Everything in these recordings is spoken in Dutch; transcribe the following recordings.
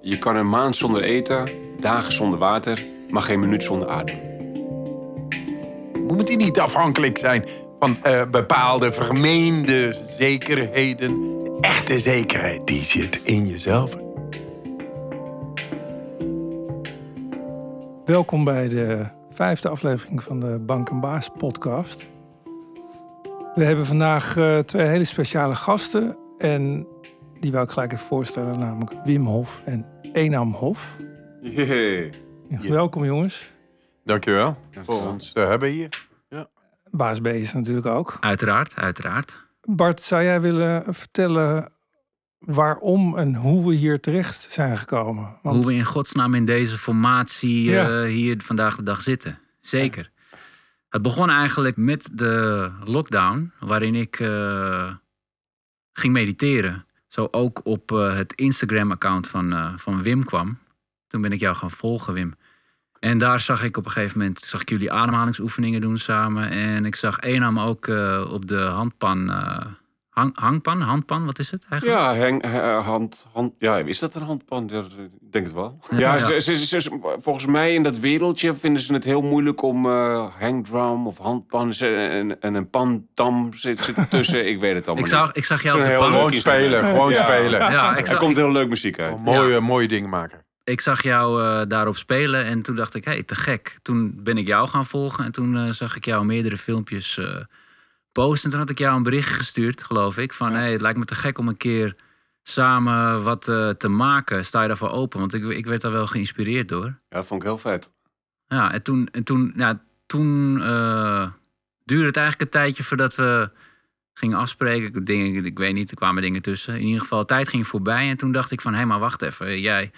Je kan een maand zonder eten, dagen zonder water, maar geen minuut zonder adem. Moet die niet afhankelijk zijn van eh, bepaalde vermeende zekerheden? De echte zekerheid, die zit in jezelf. Welkom bij de vijfde aflevering van de Bank en Baas podcast. We hebben vandaag eh, twee hele speciale gasten. En die wil ik gelijk even voorstellen, namelijk Wim Hof en Enam Hof. Jee. Ja, Welkom jongens. Dankjewel voor ons te hebben hier. Baas B is natuurlijk ook. Uiteraard, uiteraard. Bart, zou jij willen vertellen waarom en hoe we hier terecht zijn gekomen? Want Hoe we in godsnaam in deze formatie Ja. eh, hier vandaag de dag zitten. Zeker. Het begon eigenlijk met de lockdown, waarin ik eh, ging mediteren. Zo ook op eh, het Instagram-account van, eh, van Wim kwam. Toen ben ik jou gaan volgen, Wim. En daar zag ik op een gegeven moment zag ik jullie ademhalingsoefeningen doen samen. En ik zag Enam ook eh, op de handpan. Eh, hang, hangpan? Handpan, wat is het eigenlijk? Ja, hang, eh, hand, hand, ja, is dat een handpan? Ja, Ik denk het wel. Ja, Ja. Ze, ze- ze- ze- volgens mij in dat wereldje vinden ze het heel moeilijk om eh hangdrum of handpan ze- en, en een pantam zit, zit ertussen. Ik weet het allemaal Ik zag, niet. ik zag jou heel Gewoon spelen, gewoon Ja. spelen. Ja, ik Er komt heel leuk muziek uit. Mooie, mooie dingen maken. ik zag jou eh, daarop spelen en toen dacht ik, hé, hey, te gek. Toen ben ik jou gaan volgen en toen eh, zag ik jou meerdere filmpjes eh, posten. En toen had ik jou een bericht gestuurd, geloof ik, van hé, hey, het lijkt me te gek om een keer samen wat eh, te maken. Sta je daarvoor open? Want ik, ik werd daar wel geïnspireerd door. Ja, dat vond ik heel vet. Ja, en toen, en toen, ja, toen eh, duurde het eigenlijk een tijdje voordat we gingen afspreken. Ik- Dingen, ik weet niet, er kwamen dingen tussen. In ieder geval, tijd ging voorbij. En toen dacht ik van, hé, maar wacht even. Jij,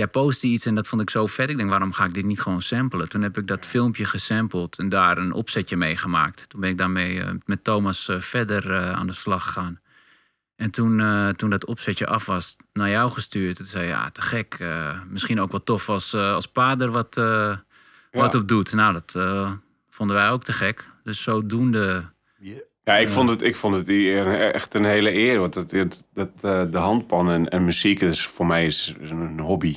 jij postte iets en dat vond ik zo vet. Ik denk, waarom ga ik dit niet gewoon samplen? Toen heb ik dat filmpje gesampled en daar een opzetje mee gemaakt. Toen ben ik daarmee eh, met Thomas eh, verder eh, aan de slag gegaan. En toen, toen dat opzetje af was, naar jou gestuurd. Toen zei je, ja, te gek. misschien ook wel tof als, als pa er wat, wat op doet. Nou, dat vonden wij ook te gek. Dus zodoende... Ja, ik vond het, ik vond het echt een hele eer. Want dat, dat, dat, de handpan en, en muziek is voor mij is, is een hobby.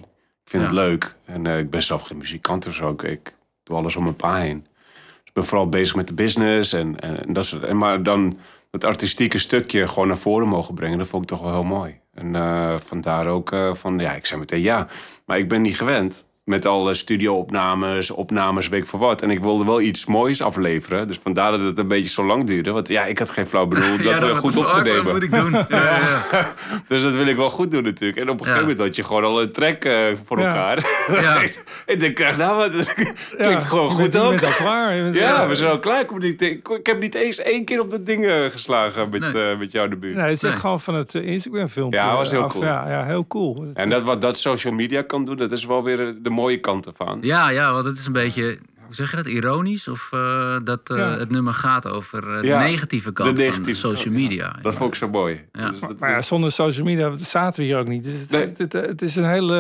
Ik vind het leuk. En eh, ik ben zelf geen muzikant of zo. Ik, doe alles om mijn pa heen. Dus ik ben vooral bezig met de business. En, en, en dat soort, en maar dan het artistieke stukje gewoon naar voren mogen brengen. Dat vond ik toch wel heel mooi. En eh, vandaar ook eh, van, ja, ik zei meteen ja. Maar ik ben niet gewend met alle studio-opnames, opnames, weet ik voor wat. En ik wilde wel iets moois afleveren. Dus vandaar dat het een beetje zo lang duurde. Want ja, ik had geen flauw bedoel dat eh, goed op te nemen. Wat moet ik doen? Ja, ja, ja. Dus dat wil ik wel goed doen natuurlijk. En op een gegeven moment had je gewoon al een track eh, voor Ja. elkaar. Ja. ik denk, krijg nou wat. Het klinkt gewoon goed bent, je ook. bent al klaar. Je bent- Ja, we zijn al klaar. Ik, ik, ik heb niet eens één keer op dat ding eh, geslagen met, Nee. eh, met jou de buurt. Nee, het is echt gewoon van het Instagram filmpje. Ja, was heel af. cool. Ja, ja, heel cool. En dat, wat dat social media kan doen, dat is wel weer de mooie kant ervan. Ja, ja, want het is een beetje, hoe zeg je dat, ironisch? Of eh, dat eh, Ja. het nummer gaat over eh, de Ja, negatieve kant de negatieve van social kant, ja. media. Dat vond ik zo mooi. Ja. Dus dat Maar zonder social media zaten we hier ook niet. Dus het, Nee. het, het, het is een hele,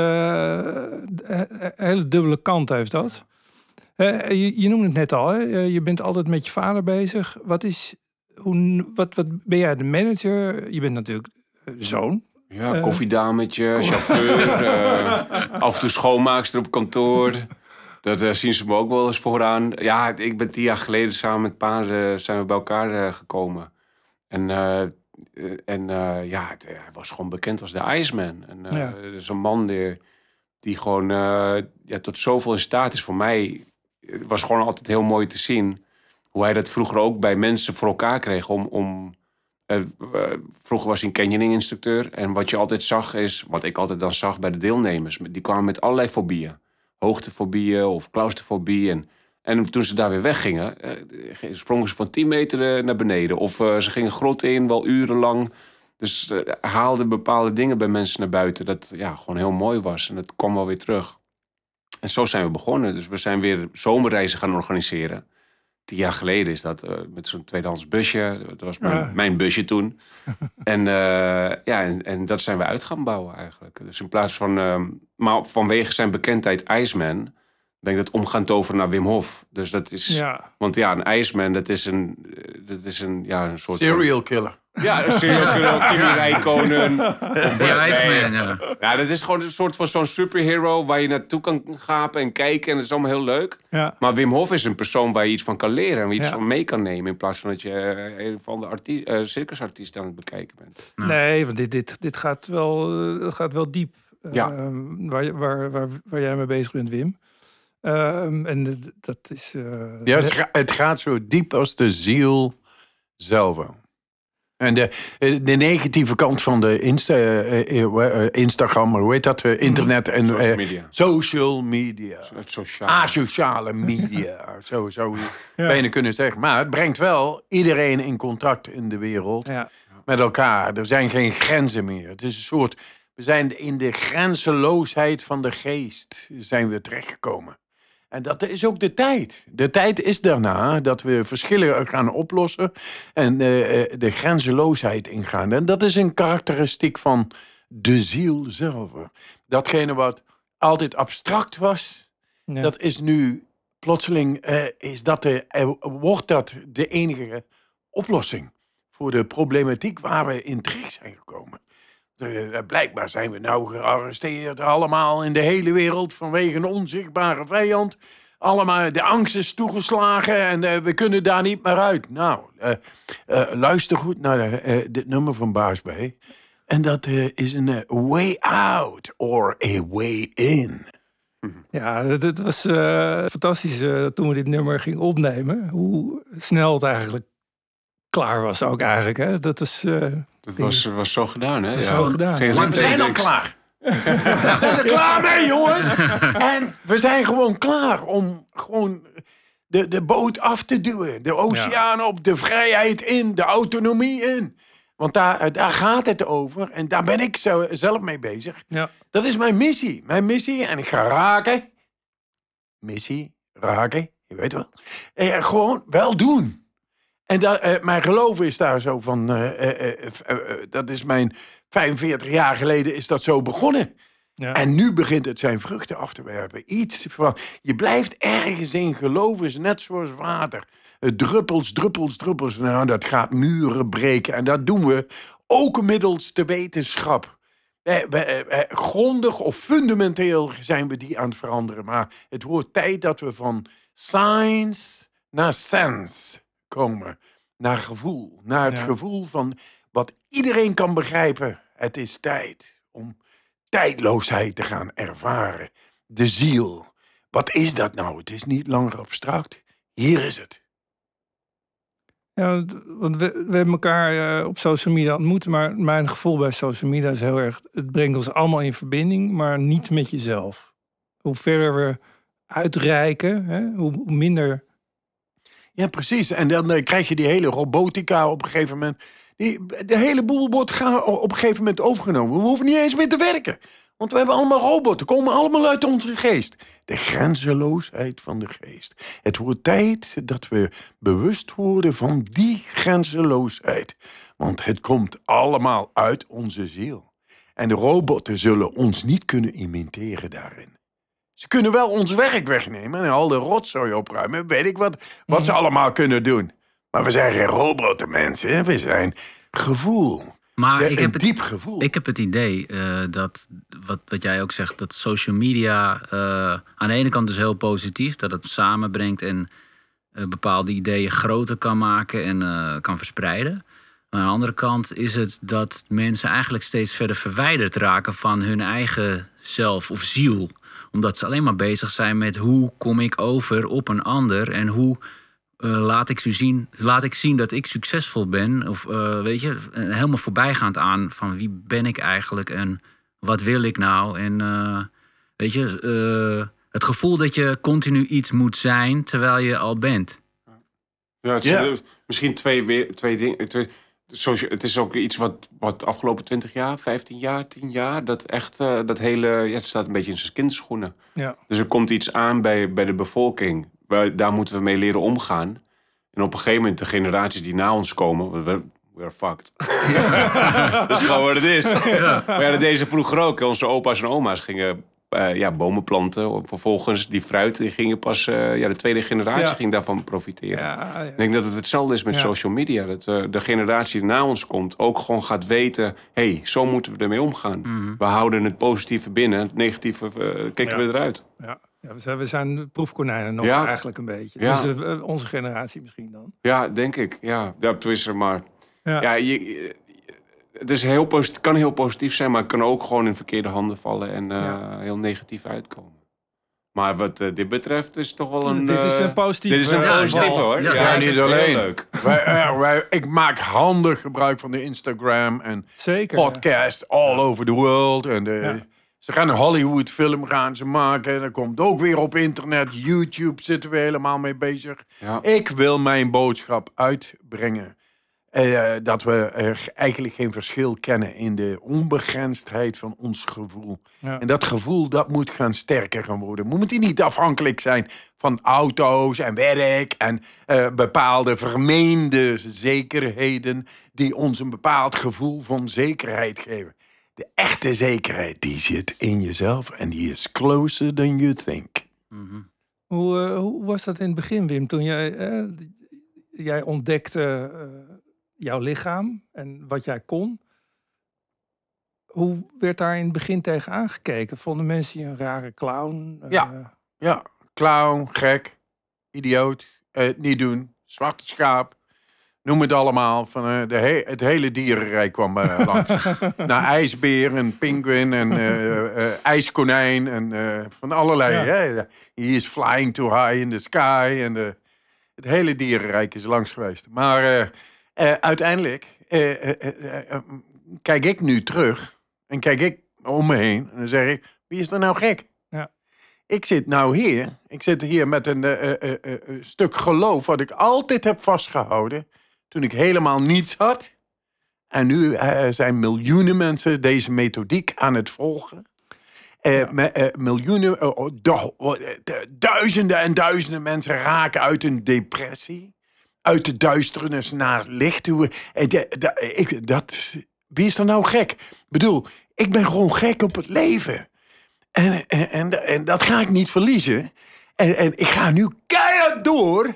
hele dubbele kant heeft dat. Eh, je, je noemde het net al, hè? Je bent altijd met je vader bezig. Wat, is, hoe, wat, wat ben jij de manager? Je bent natuurlijk zoon. Ja, eh, koffiedametje, chauffeur, eh, af en toe schoonmaakster op kantoor. Dat eh, zien ze me ook wel eens vooraan. Ja, ik ben tien jaar geleden samen met pa zijn we bij elkaar gekomen. En, en ja, het- hij was gewoon bekend als de Iceman. En, Ja. Is een man die, die gewoon ja, tot zoveel in staat is voor mij. Het was gewoon altijd heel mooi te zien hoe hij dat vroeger ook bij mensen voor elkaar kreeg om. om vroeger was hij een canyoning-instructeur. En wat je altijd zag is, wat ik altijd dan zag bij de deelnemers, die kwamen met allerlei fobieën. Hoogtefobieën of claustrofobie. En, en toen ze daar weer weggingen, eh, sprongen ze van 10 meter eh, naar beneden. Of eh, ze gingen grot in, wel urenlang. Dus eh, haalden bepaalde dingen bij mensen naar buiten. Dat ja, gewoon heel mooi was. En dat kwam wel weer terug. En zo zijn we begonnen. Dus we zijn weer zomerreizen gaan organiseren. Tien jaar geleden is dat eh, met zo'n tweedehands busje. Dat was mijn, Ja. mijn busje toen. en, eh, ja, en, en dat zijn we uit gaan bouwen eigenlijk. Dus in plaats van... ehm, maar vanwege zijn bekendheid Iceman... ben ik dat om gaan toveren naar Wim Hof. Dus dat is... Ja. Want ja, een ijsman, dat is een, eh, dat is een, ja, een soort... van- Serial killer. Ja, een serial killer, Kimi Räikkönen. Ja, Iceman, ja. Ja, dat is gewoon een soort van zo'n superhero waar je naartoe kan gapen en kijken. En dat is allemaal heel leuk. Ja. Maar Wim Hof is een persoon waar je iets van kan leren. En waar je iets Ja. van mee kan nemen. In plaats van dat je eh, een van de artie- eh, circusartiest aan het bekijken bent. Ja. Nee, want dit, dit, dit gaat, wel, gaat wel diep. Ja. Ehm, waar, waar, waar, waar jij mee bezig bent, Wim. Ehm, en dat is... eh, Ja, het, ga- het gaat zo diep als de ziel zelf. En de, de negatieve kant van de Insta, eh, eh, eh, Instagram, maar hoe heet dat? eh, internet en Social eh, media. social media. Het sociaal. Asociale media, zo zou je bijna kunnen zeggen. Maar het brengt wel iedereen in contact in de wereld ja. met elkaar. Er zijn geen grenzen meer. Het is een soort. We zijn in de grenzeloosheid van de geest zijn we terechtgekomen. En dat is ook de tijd. De tijd is daarna dat we verschillen gaan oplossen en eh, eh, de grenzeloosheid ingaan. En dat is een karakteristiek van de ziel zelf. Datgene wat altijd abstract was, Ja. dat is nu plotseling, eh, is dat de, wordt dat de enige oplossing voor de problematiek waar we in terecht zijn gekomen. Eh, blijkbaar zijn we nou gearresteerd allemaal in de hele wereld vanwege een onzichtbare vijand. Allemaal, de angst is toegeslagen en eh, we kunnen daar niet meer uit. Nou, eh, luister goed naar dit nummer van Baas B. En dat is een way out or a way in. Ja, dat, was fantastisch toen we dit nummer gingen opnemen. Hoe snel het eigenlijk klaar was ook eigenlijk. Hè? Dat is... Dat was, was zo gedaan, hè? is zo gedaan. Geen Maar we zijn al klaar. We zijn er klaar mee, jongens. En we zijn gewoon klaar om gewoon de, de boot af te duwen. De oceaan op, de vrijheid in, de autonomie in. Want daar, daar gaat het over. En daar ben ik zo, zelf mee bezig. ja. Dat is mijn missie. Mijn missie. En ik ga raken. Missie, raken, je weet wel. Eh, gewoon wel doen. En dat, eh, mijn geloof is daar zo van. eh, eh, dat is mijn 45 jaar geleden is dat zo begonnen. Ja. En nu begint het zijn vruchten af te werpen. Iets van. Je blijft ergens in geloven, is net zoals water. Druppels, druppels, druppels. Nou, dat gaat muren breken. En dat doen we ook middels de wetenschap. We, grondig of fundamenteel zijn we die aan het veranderen. Maar het wordt tijd dat we van science naar sense komen. Naar gevoel. Naar het Ja. gevoel van wat iedereen kan begrijpen. Het is tijd om tijdloosheid te gaan ervaren. De ziel. Wat is dat nou? Het is niet langer abstract. Hier is het. Ja, want we, we hebben elkaar eh, op social media ontmoet, maar mijn gevoel bij social media is heel erg, het brengt ons allemaal in verbinding, maar niet met jezelf. Hoe verder we uitreiken, hè, hoe minder. Ja, precies. En dan eh, krijg je die hele robotica op een gegeven moment. Die, de hele boel wordt op een gegeven moment overgenomen. We hoeven niet eens meer te werken. Want we hebben allemaal robotten. Komen allemaal uit onze geest. De grenzeloosheid van de geest. Het wordt tijd dat we bewust worden van die grenzeloosheid. Want het komt allemaal uit onze ziel. En de robotten zullen ons niet kunnen imiteren daarin. Ze kunnen wel ons werk wegnemen en al de rotzooi opruimen. Weet ik wat, wat ze allemaal kunnen doen. Maar we zijn geen robotten, mensen. We zijn gevoel. Maar Ja, ik een heb het, diep gevoel. Ik heb het idee eh, dat, wat, wat jij ook zegt, dat social media eh, aan de ene kant is heel positief, dat het samenbrengt en eh, bepaalde ideeën groter kan maken en kan verspreiden. Maar aan de andere kant is het dat mensen eigenlijk steeds verder verwijderd raken van hun eigen zelf of ziel. Omdat ze alleen maar bezig zijn met hoe kom ik over op een ander en hoe eh, laat, ik zien, laat ik zien dat ik succesvol ben. Of eh, weet je, helemaal voorbijgaand aan van wie ben ik eigenlijk en wat wil ik nou. En eh, weet je, eh, het gevoel dat je continu iets moet zijn terwijl je al bent. Ja, het, misschien twee, weer, twee dingen. Twee, socia- het is ook iets wat, wat de afgelopen 20 jaar, 15 jaar, 10 jaar, dat echt, eh, dat hele, ja, het staat een beetje in zijn kinderschoenen. Ja. Dus er komt iets aan bij, bij de bevolking. Daar moeten we mee leren omgaan. En op een gegeven moment, de generaties die na ons komen, we, we are fucked. dat is gewoon wat het is. Maar ja, dat deze vroeger ook. Onze opa's en oma's gingen eh, ja, bomen planten. Vervolgens die fruit, die gingen pas... eh, ja, de tweede generatie Ja. ging daarvan profiteren. Ja, ja. Ik denk dat het hetzelfde is met social media. Dat eh, de generatie die na ons komt ook gewoon gaat weten... hé, hey, zo moeten we ermee omgaan. Mhm. We houden het positieve binnen, het negatieve kijken we eruit. Ja. Ja, we, zijn, proefkonijnen nog eigenlijk een beetje. Ja. Dus onze generatie misschien dan. Ja, denk ik. Ja, ja tenminste, maar... Ja. Je- het is heel posit- kan heel positief zijn, maar het kan ook gewoon in verkeerde handen vallen en eh, Ja. heel negatief uitkomen. Maar wat eh, dit betreft is toch wel een. dit is eh, een positief. Dit is een Ja, positieve ja. hoor. Ja, Ja, ik niet het alleen. leuk. Wij, eh, wij, ik maak handig gebruik van de Instagram en Zeker. ja. podcast all over the world. En de, Ja. Ze gaan een Hollywood film gaan ze maken. Dat komt ook weer op internet. YouTube zitten we helemaal mee bezig. Ja. Ik wil mijn boodschap uitbrengen. Eh, dat we er eigenlijk geen verschil kennen in de onbegrensdheid van ons gevoel. Ja. En dat gevoel dat moet gaan sterker gaan worden. We moeten niet afhankelijk zijn van auto's en werk en eh, bepaalde vermeende zekerheden die ons een bepaald gevoel van zekerheid geven. De echte zekerheid die zit in jezelf en die is closer than you think. Mhm. Hoe, eh, hoe was dat in het begin, Wim? Toen jij, eh, jij ontdekte eh, jouw lichaam en wat jij kon. Hoe werd daar in het begin tegen aangekeken? Vonden mensen je een rare clown? Eh, Ja. Ja, clown, gek, idioot, eh, niet doen, zwarte schaap. Noem het allemaal. Van, eh, de he- het hele dierenrijk kwam langs. Naar ijsbeer en pinguïn en ijskonijn en van allerlei. Ja. Hè? He is flying too high in the sky. En de, het hele dierenrijk is langs geweest. Maar eh, uiteindelijk eh, eh, kijk ik nu terug en kijk ik om me heen en dan zeg ik, wie is er nou gek? Ja. Ik zit nou hier, ik zit hier met een stuk geloof wat ik altijd heb vastgehouden toen ik helemaal niets had. En nu zijn miljoenen mensen deze methodiek aan het volgen. Miljoenen, oh, oh, du- duizenden en duizenden mensen raken uit een depressie. Uit de duisternis naar licht. Hoe, eh, ik, dat, wie is er nou gek? Ik bedoel, ik ben gewoon gek op het leven. En, en, en, dat ga ik niet verliezen. En, en ik ga nu keihard door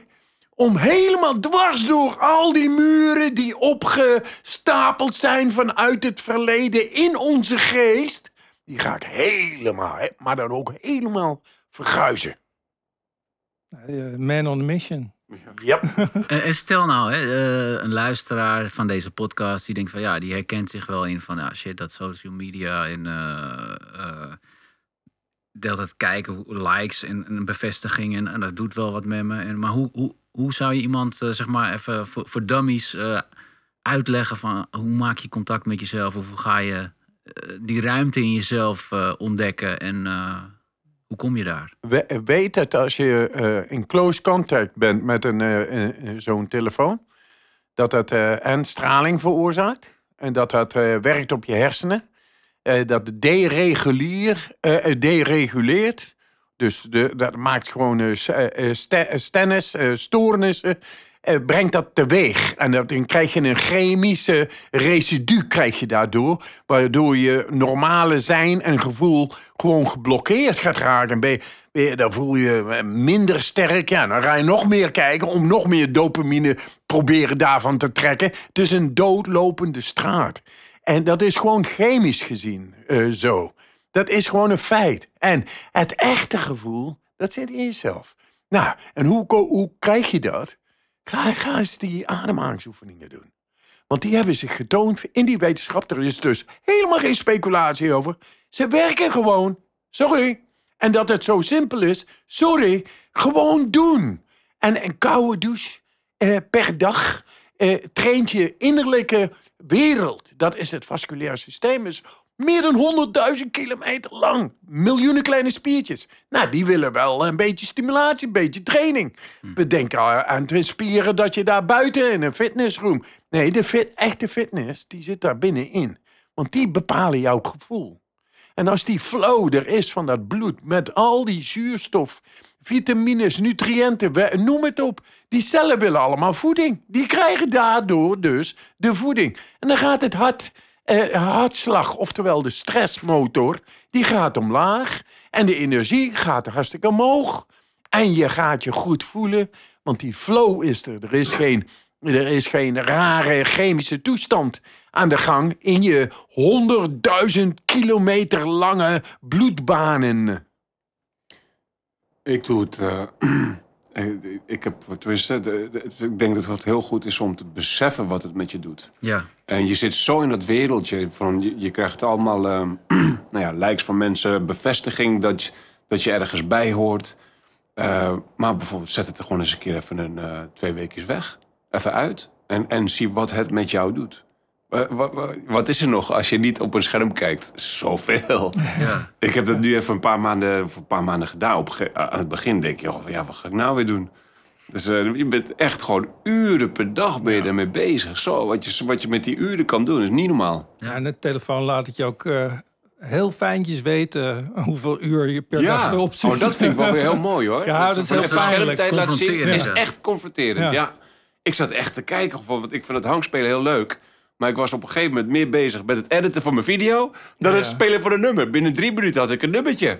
om helemaal dwars door al die muren die opgestapeld zijn vanuit het verleden in onze geest. Die ga ik helemaal, maar dan ook helemaal verguizen. Eh, Man on a mission. Ja. En, en stel nou, hè, eh, een luisteraar van deze podcast die denkt van ja, die herkent zich wel in van ja, shit, dat social media en eh eh, hele tijd kijken, hoe- likes en, en bevestigingen en dat doet wel wat met me. En, maar hoe, hoe, hoe zou je iemand, eh, zeg maar, even voor, voor dummies eh, uitleggen van hoe maak je contact met jezelf of hoe ga je eh, die ruimte in jezelf eh, ontdekken en eh, hoe kom je daar? We- Weet dat als je eh, in close contact bent met een, eh, eh, zo'n telefoon, dat dat en straling veroorzaakt en dat dat werkt op je hersenen. dat dereguleert. Dus de, dat maakt gewoon stennis, stoornissen. Eh, brengt dat teweeg. En dan krijg je een chemische residu krijg je daardoor. Waardoor je normale zijn en gevoel gewoon geblokkeerd gaat raken. Ben je, dan voel je je minder sterk. Ja, dan ga je nog meer kijken om nog meer dopamine proberen daarvan te trekken. Het is een doodlopende straat. En dat is gewoon chemisch gezien eh, zo. Dat is gewoon een feit. En het echte gevoel, dat zit in jezelf. Nou, en hoe, hoe krijg je dat? Ga, ga eens die ademhalingsoefeningen doen. Want die hebben zich getoond in die wetenschap. Er is dus helemaal geen speculatie over. Ze werken gewoon. Sorry. En dat het zo simpel is. Sorry. Gewoon doen. En een koude douche eh, per dag eh, traint je innerlijke wereld. Dat is het vasculaire systeem. Is meer dan 100.000 kilometer lang. Miljoenen kleine spiertjes. Nou, die willen wel een beetje stimulatie, een beetje training. We denken aan- aan de spieren dat je daar buiten in een fitnessroom. Nee, de fit, echte fitness, die zit daar binnenin. Want die bepalen jouw gevoel. En als die flow er is van dat bloed met al die zuurstof, vitamines, nutriënten, we- noem het op. Die cellen willen allemaal voeding. Die krijgen daardoor dus de voeding. En dan gaat het hart eh, hartslag, oftewel de stressmotor, die gaat omlaag. En de energie gaat hartstikke omhoog. En je gaat je goed voelen, want die flow is er. Er is geen, er is geen rare chemische toestand aan de gang in je honderdduizend kilometer lange bloedbanen. Ik doe het. eh, ik- ik heb, tenminste, de- de- ik denk dat het heel goed is om te beseffen wat het met je doet. Ja, En je zit zo in dat wereldje. Van, je, je krijgt allemaal ehm, nou ja, likes van mensen, bevestiging dat je, dat je ergens bij hoort. Eh, maar bijvoorbeeld, zet het er gewoon eens een keer even een, eh, twee weken weg. Even uit. En, en zie wat het met jou doet. Eh, wa- wa- wat is er nog als je niet op een scherm kijkt? Zoveel. ja. Ik heb dat nu even een paar maanden, voor een paar maanden gedaan. Op, aan het begin denk je, oh, ja, wat ga ik nou weer doen? Dus eh, je bent echt gewoon uren per dag ben je ermee bezig. Zo, wat je, wat je met die uren kan doen, is niet normaal. Ja, en de telefoon laat het je ook eh, heel fijntjes weten hoeveel uur je per dag erop zit. oh, dat vind ik wel weer heel mooi hoor. Ja, dat is heel schermtijd laten zien is echt confronterend. Ja. Ja. Ik zat echt te kijken, want ik vind het hangspelen heel leuk. Maar ik was op een gegeven moment meer bezig met het editen van mijn video... dan het spelen van een nummer. Binnen drie minuten had ik een nummertje.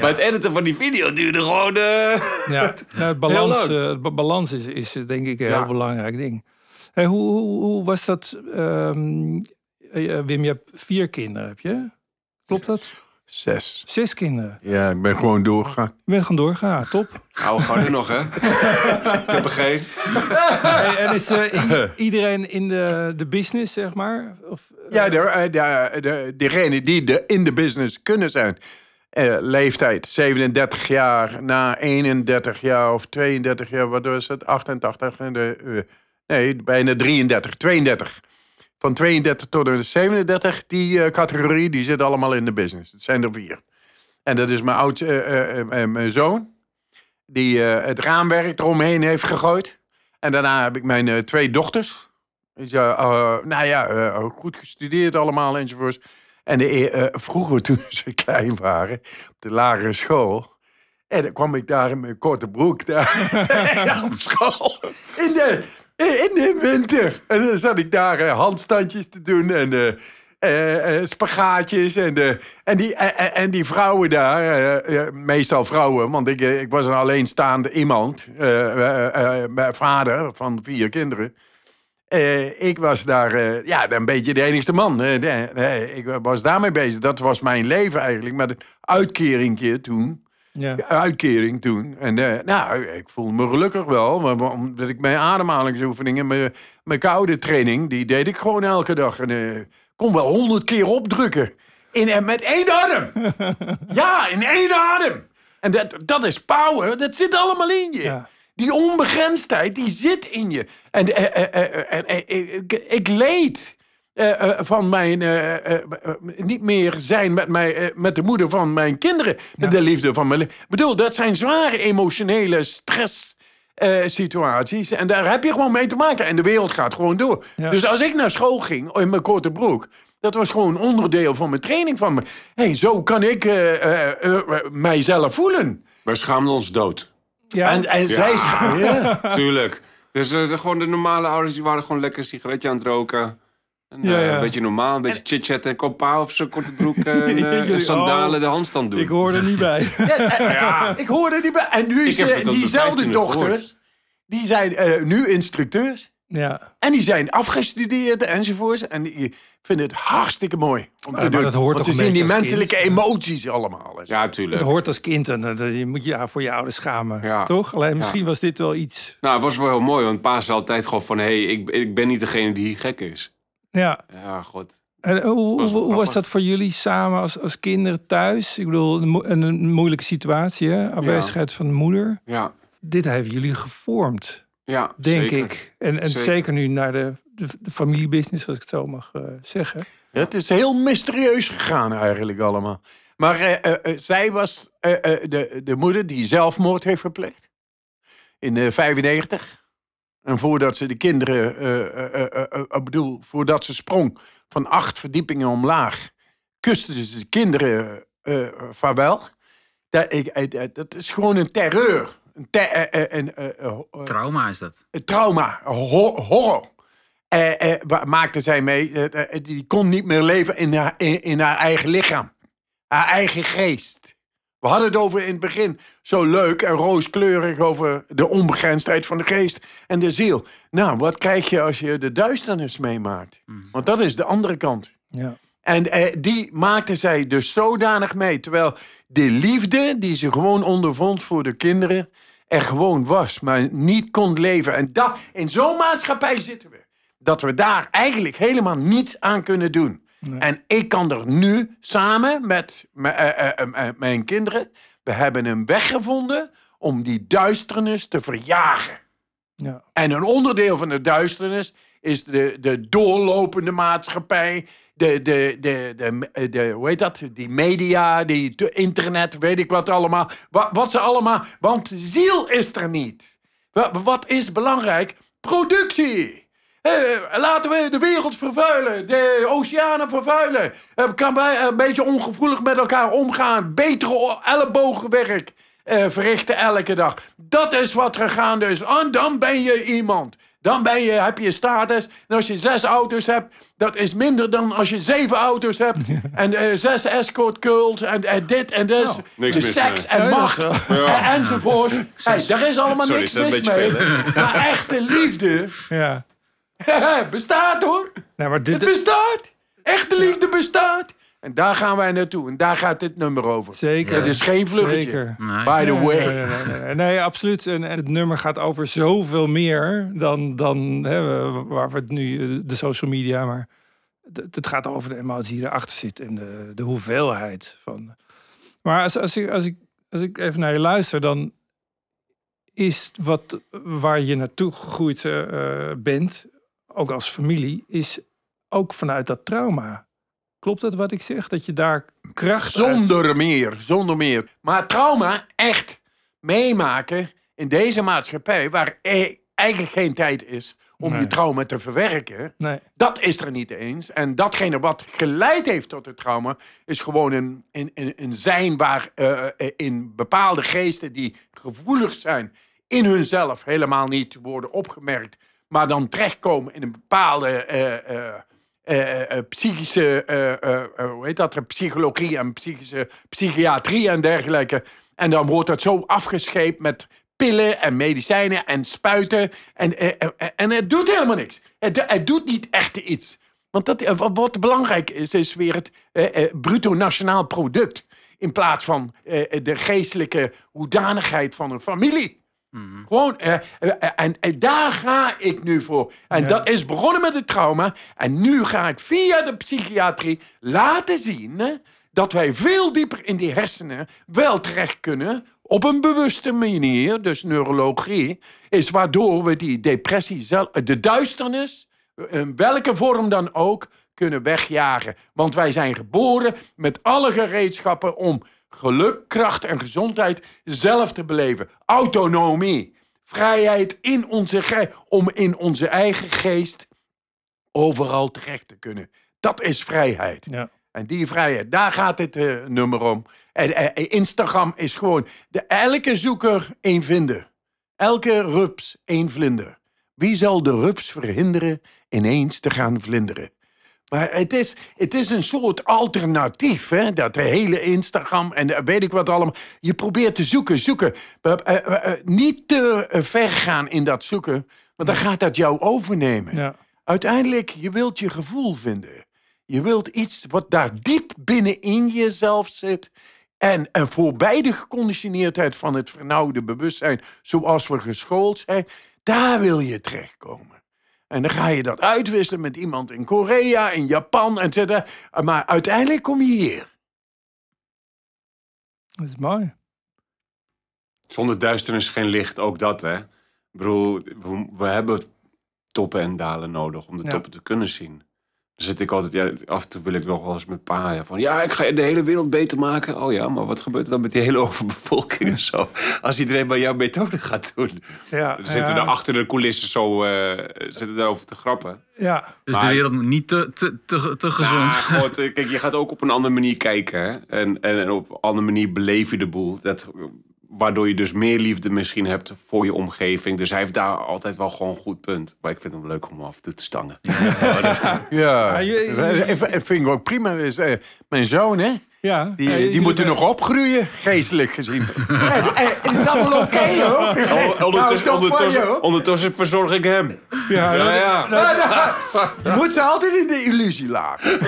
Maar het editen van die video duurde gewoon... eh, Ja, nou, het balans, leuk. eh, het balans is, is eh, denk ik een Ja. heel belangrijk ding. Hey, hoe, hoe, hoe was dat? ehm, eh, Wim, je hebt vier kinderen, heb je? Klopt dat? Zes. Zes kinderen. Ja, ik ben gewoon doorgegaan. Je bent gewoon doorgegaan, ah, top. Hou gewoon er nog, hè? ik heb er geen. Hey, en is eh, i- iedereen in de, de business, zeg maar? Of, eh, Ja, de, eh, de, de, degenen die de, in de business kunnen zijn. Eh, leeftijd 37 jaar na 31 jaar of 32 jaar, wat was het? 88 en de, eh, nee, bijna 33, 32. Van 32 tot en 37, die eh, categorie, die zit allemaal in de business. Het zijn er vier. En dat is mijn oud, eh, eh, mijn zoon, die het raamwerk eromheen heeft gegooid. En daarna heb ik mijn twee dochters. Dus nou ja, goed gestudeerd allemaal enzovoorts. En de, vroeger toen ze klein waren, op de lagere school... En dan kwam ik daar in mijn korte broek daar op school. In de, in de winter. En dan zat ik daar eh, handstandjes te doen en eh, eh, eh, spagaatjes. En, en, die, eh, eh, en die vrouwen daar, eh, eh, meestal vrouwen, want ik, eh, ik was een alleenstaande iemand. eh, eh, eh, vader van vier kinderen. Eh, ik was daar eh, ja, een beetje de enigste man. Eh, eh, ik was daarmee bezig. Dat was mijn leven eigenlijk. Met een uitkeringje toen. Ja. Uitkering toen. En eh, nou, ik voelde me gelukkig wel. maar- Omdat ik mijn ademhalingsoefeningen, mijn, mijn koude training, die deed ik gewoon elke dag. En eh, kon wel honderd keer opdrukken. In, en met één adem. ja, in één adem. En dat, dat is power. Dat zit allemaal in je. Ja. Die onbegrensdheid, die zit in je. En eh, ik, leed van mijn eh, eh, eh, niet meer zijn met, mij, eh, met de moeder van mijn kinderen. Met de liefde van mijn... Ik bedoel, dat zijn zware emotionele stress... eh, situaties. En daar heb je gewoon mee te maken. En de wereld gaat gewoon door. Ja. Dus als ik naar school ging in mijn korte broek. Dat was gewoon onderdeel van mijn training. Van me. hey, zo kan ik eh, eh, eh, eh, mijzelf voelen. We schaamden ons dood. Ja. En, en zij scha- ja. Tuurlijk. Dus eh, de, gewoon de normale ouders die waren gewoon lekker een sigaretje aan het roken. En, Ja, eh, ja. Een beetje normaal, een beetje chit-chatten. En kwam pa op zijn korte broek en, eh, en Jullie- sandalen oh. de handstand doen. ik hoor er niet bij. Ik hoorde die bij. En nu de diezelfde 15e dochters. gehoord. Die zijn eh, nu instructeurs. ja. En die zijn afgestudeerd enzovoorts. En die vinden het hartstikke mooi om te maar doen. dat hoort Want toch ze zien die menselijke kind? emoties allemaal. Ja, tuurlijk. Het hoort als kind en dat- je moet je ja, voor je ouders schamen. Ja. Toch? Alleen misschien was dit wel iets. Nou, het was wel heel mooi, want pa zei altijd gewoon van... hé, hey, ik, ik ben niet degene die hier gek is. Ja. Ja, god. En hoe, hoe, was hoe dat voor jullie samen als, als kinderen thuis? Ik bedoel, een, mo- een, moeilijke situatie, hè? afwezigheid van de moeder. Ja, Dit heeft jullie gevormd, ja denk zeker. ik. En, en Zeker. zeker. nu naar de, de, de familiebusiness, als ik het zo mag eh, zeggen. Het is heel mysterieus gegaan eigenlijk allemaal. Maar eh, eh, eh, zij was eh, eh, de, de moeder die zelfmoord heeft gepleegd. In eh 95. En voordat ze de kinderen, eh, eh, eh, eh, eh, ik bedoel, voordat ze sprong van acht verdiepingen omlaag, kuste ze de kinderen eh eh, vaarwel. Dat, ik, eh, eh, dat is gewoon een terreur. Een, eh, eh, eh, eh, eh, Trauma is dat. een trauma, horror. eh, eh, maakte zij mee. eh, eh, die kon niet meer leven in haar, in, in haar eigen lichaam. Haar eigen geest. We hadden het over in het begin zo leuk en rooskleurig over de onbegrensdheid van de geest en de ziel. Nou, wat krijg je als je de duisternis meemaakt? Want dat is de andere kant. Ja. En eh, die maakte zij dus zodanig mee. Terwijl de liefde die ze gewoon ondervond voor de kinderen er gewoon was, maar niet kon leven. En dat, in zo'n maatschappij zitten we. Dat we daar eigenlijk helemaal niets aan kunnen doen. En ik kan er nu samen met eh, eh, eh, mijn kinderen. We hebben een weg gevonden om die duisternis te verjagen. Ja. En een onderdeel van de duisternis is de, de doorlopende maatschappij. De, de, de, de, de, hoe heet dat? Die media, die internet, weet ik wat allemaal. Wat, wat ze allemaal. Want ziel is er niet. Wa- Wat is belangrijk? Productie. Eh, laten we de wereld vervuilen, de oceanen vervuilen. Eh, kan bij, een beetje ongevoelig met elkaar omgaan. Betere ellebogenwerk eh, verrichten elke dag. Dat is wat er gaande is. En dan ben je iemand. Dan ben je, heb je status. En als je zes auto's hebt, dat is minder dan als je zeven auto's hebt. En eh, zes escort girls en, en dit en dat. Nou, niks de mis seks mee. en Nee, macht. is En, enzovoort. Hey, daar is allemaal Sorry, niks mis mee. veel, maar echte liefde ja. Bestaat hoor. Nou, maar Het bestaat. Echte liefde bestaat. En daar gaan wij naartoe. En daar gaat dit nummer over. zeker. Het is geen. Zeker. Nee. By the way. Nee, nee, nee, nee. Nee, absoluut. En, en het nummer gaat over zoveel meer dan, dan hè, waar we het nu, eh, de social media, maar het, het gaat over de emotie die erachter zit en de, de hoeveelheid van. Maar als, als, ik, als, ik, als ik even naar je luister, dan is wat waar je naartoe gegroeid eh, bent, ook als familie, is ook vanuit dat trauma. Klopt dat wat ik zeg? Dat je daar kracht uit- Zonder meer, zonder meer. Maar trauma echt meemaken in deze maatschappij... waar e- eigenlijk geen tijd is om Nee. je trauma te verwerken... Nee. dat is er niet eens. En datgene wat geleid heeft tot het trauma... is gewoon een, een, een, een zijn waar eh, eh, in bepaalde geesten... die gevoelig zijn in hunzelf helemaal niet worden opgemerkt... maar dan terechtkomen in een bepaalde... eh, eh, eh, eh, psychische, eh, eh, eh, hoe heet dat, psychologie en psychische psychiatrie en dergelijke. En dan wordt dat zo afgescheept met pillen en medicijnen en spuiten. En, eh, eh, en het doet helemaal niks. Het, het doet niet echt iets. Want dat, eh, wat, belangrijk is, is weer het eh, eh, bruto nationaal product. In plaats van eh, de geestelijke hoedanigheid van een familie. Gewoon, eh, eh, eh, en, en daar ga ik nu voor. En dat is begonnen met het trauma. En nu ga ik via de psychiatrie laten zien dat wij veel dieper in die hersenen wel terecht kunnen. Op een bewuste manier, dus neurologie, is waardoor we die depressie, zelf, de duisternis, in welke vorm dan ook, kunnen wegjagen. Want wij zijn geboren met alle gereedschappen om geluk, kracht en gezondheid zelf te beleven. Autonomie. Vrijheid in onze ge- om in onze eigen geest overal terecht te kunnen. Dat is vrijheid. Ja. En die vrijheid, daar gaat het eh, nummer om. En, eh, Instagram is gewoon de, elke zoeker één vinder. Elke rups één vlinder. Wie zal de rups verhinderen ineens te gaan vlinderen? Maar het is, het is een soort alternatief, hè? dat hele Instagram en weet ik wat allemaal. Je probeert te zoeken, zoeken. Eh, eh, eh, niet te ver gaan in dat zoeken, want dan gaat dat jou overnemen. Ja. Uiteindelijk, je wilt je gevoel vinden. Je wilt iets wat daar diep binnenin jezelf zit. En, en voorbij de geconditioneerdheid van het vernauwde bewustzijn, zoals we geschoold zijn, daar wil je terechtkomen. En dan ga je dat uitwisselen met iemand in Korea, in Japan, etc. Maar uiteindelijk kom je hier. Dat is mooi. Zonder duisternis geen licht, ook dat hè. Ik bedoel, we, we hebben toppen en dalen nodig om de Ja. toppen te kunnen zien. Dan zit ik altijd, ja, af en toe wil ik nog wel eens met pa ja, van ja, ik ga de hele wereld beter maken. Oh ja, maar wat gebeurt er dan met die hele overbevolking en zo? Als iedereen bij jouw methode gaat doen. Ja, Dan zitten ja, er achter de coulissen zo, eh zitten daarover te grappen. Ja, Dus Maar- de wereld moet niet te, te, te, te gezond. Ja, God, eh, kijk, je gaat ook op een andere manier kijken. Hè? En, en, en op een andere manier beleef je de boel. Dat waardoor je dus meer liefde misschien hebt voor je omgeving. Dus hij heeft daar altijd wel gewoon een goed punt. Maar ik vind hem leuk om af en toe te stangen. Ja, ik vind- ik ook prima. Eh, mijn zoon, hè? Ja, Die, die jullie moeten nog opgroeien, geestelijk gezien. en, en, het is allemaal oké, hoor. Nou, Ondertussen, je, ondertussen, hoor. ondertussen verzorg ik hem. Ja, Ja, ja. Je moet ze altijd in de illusie laten.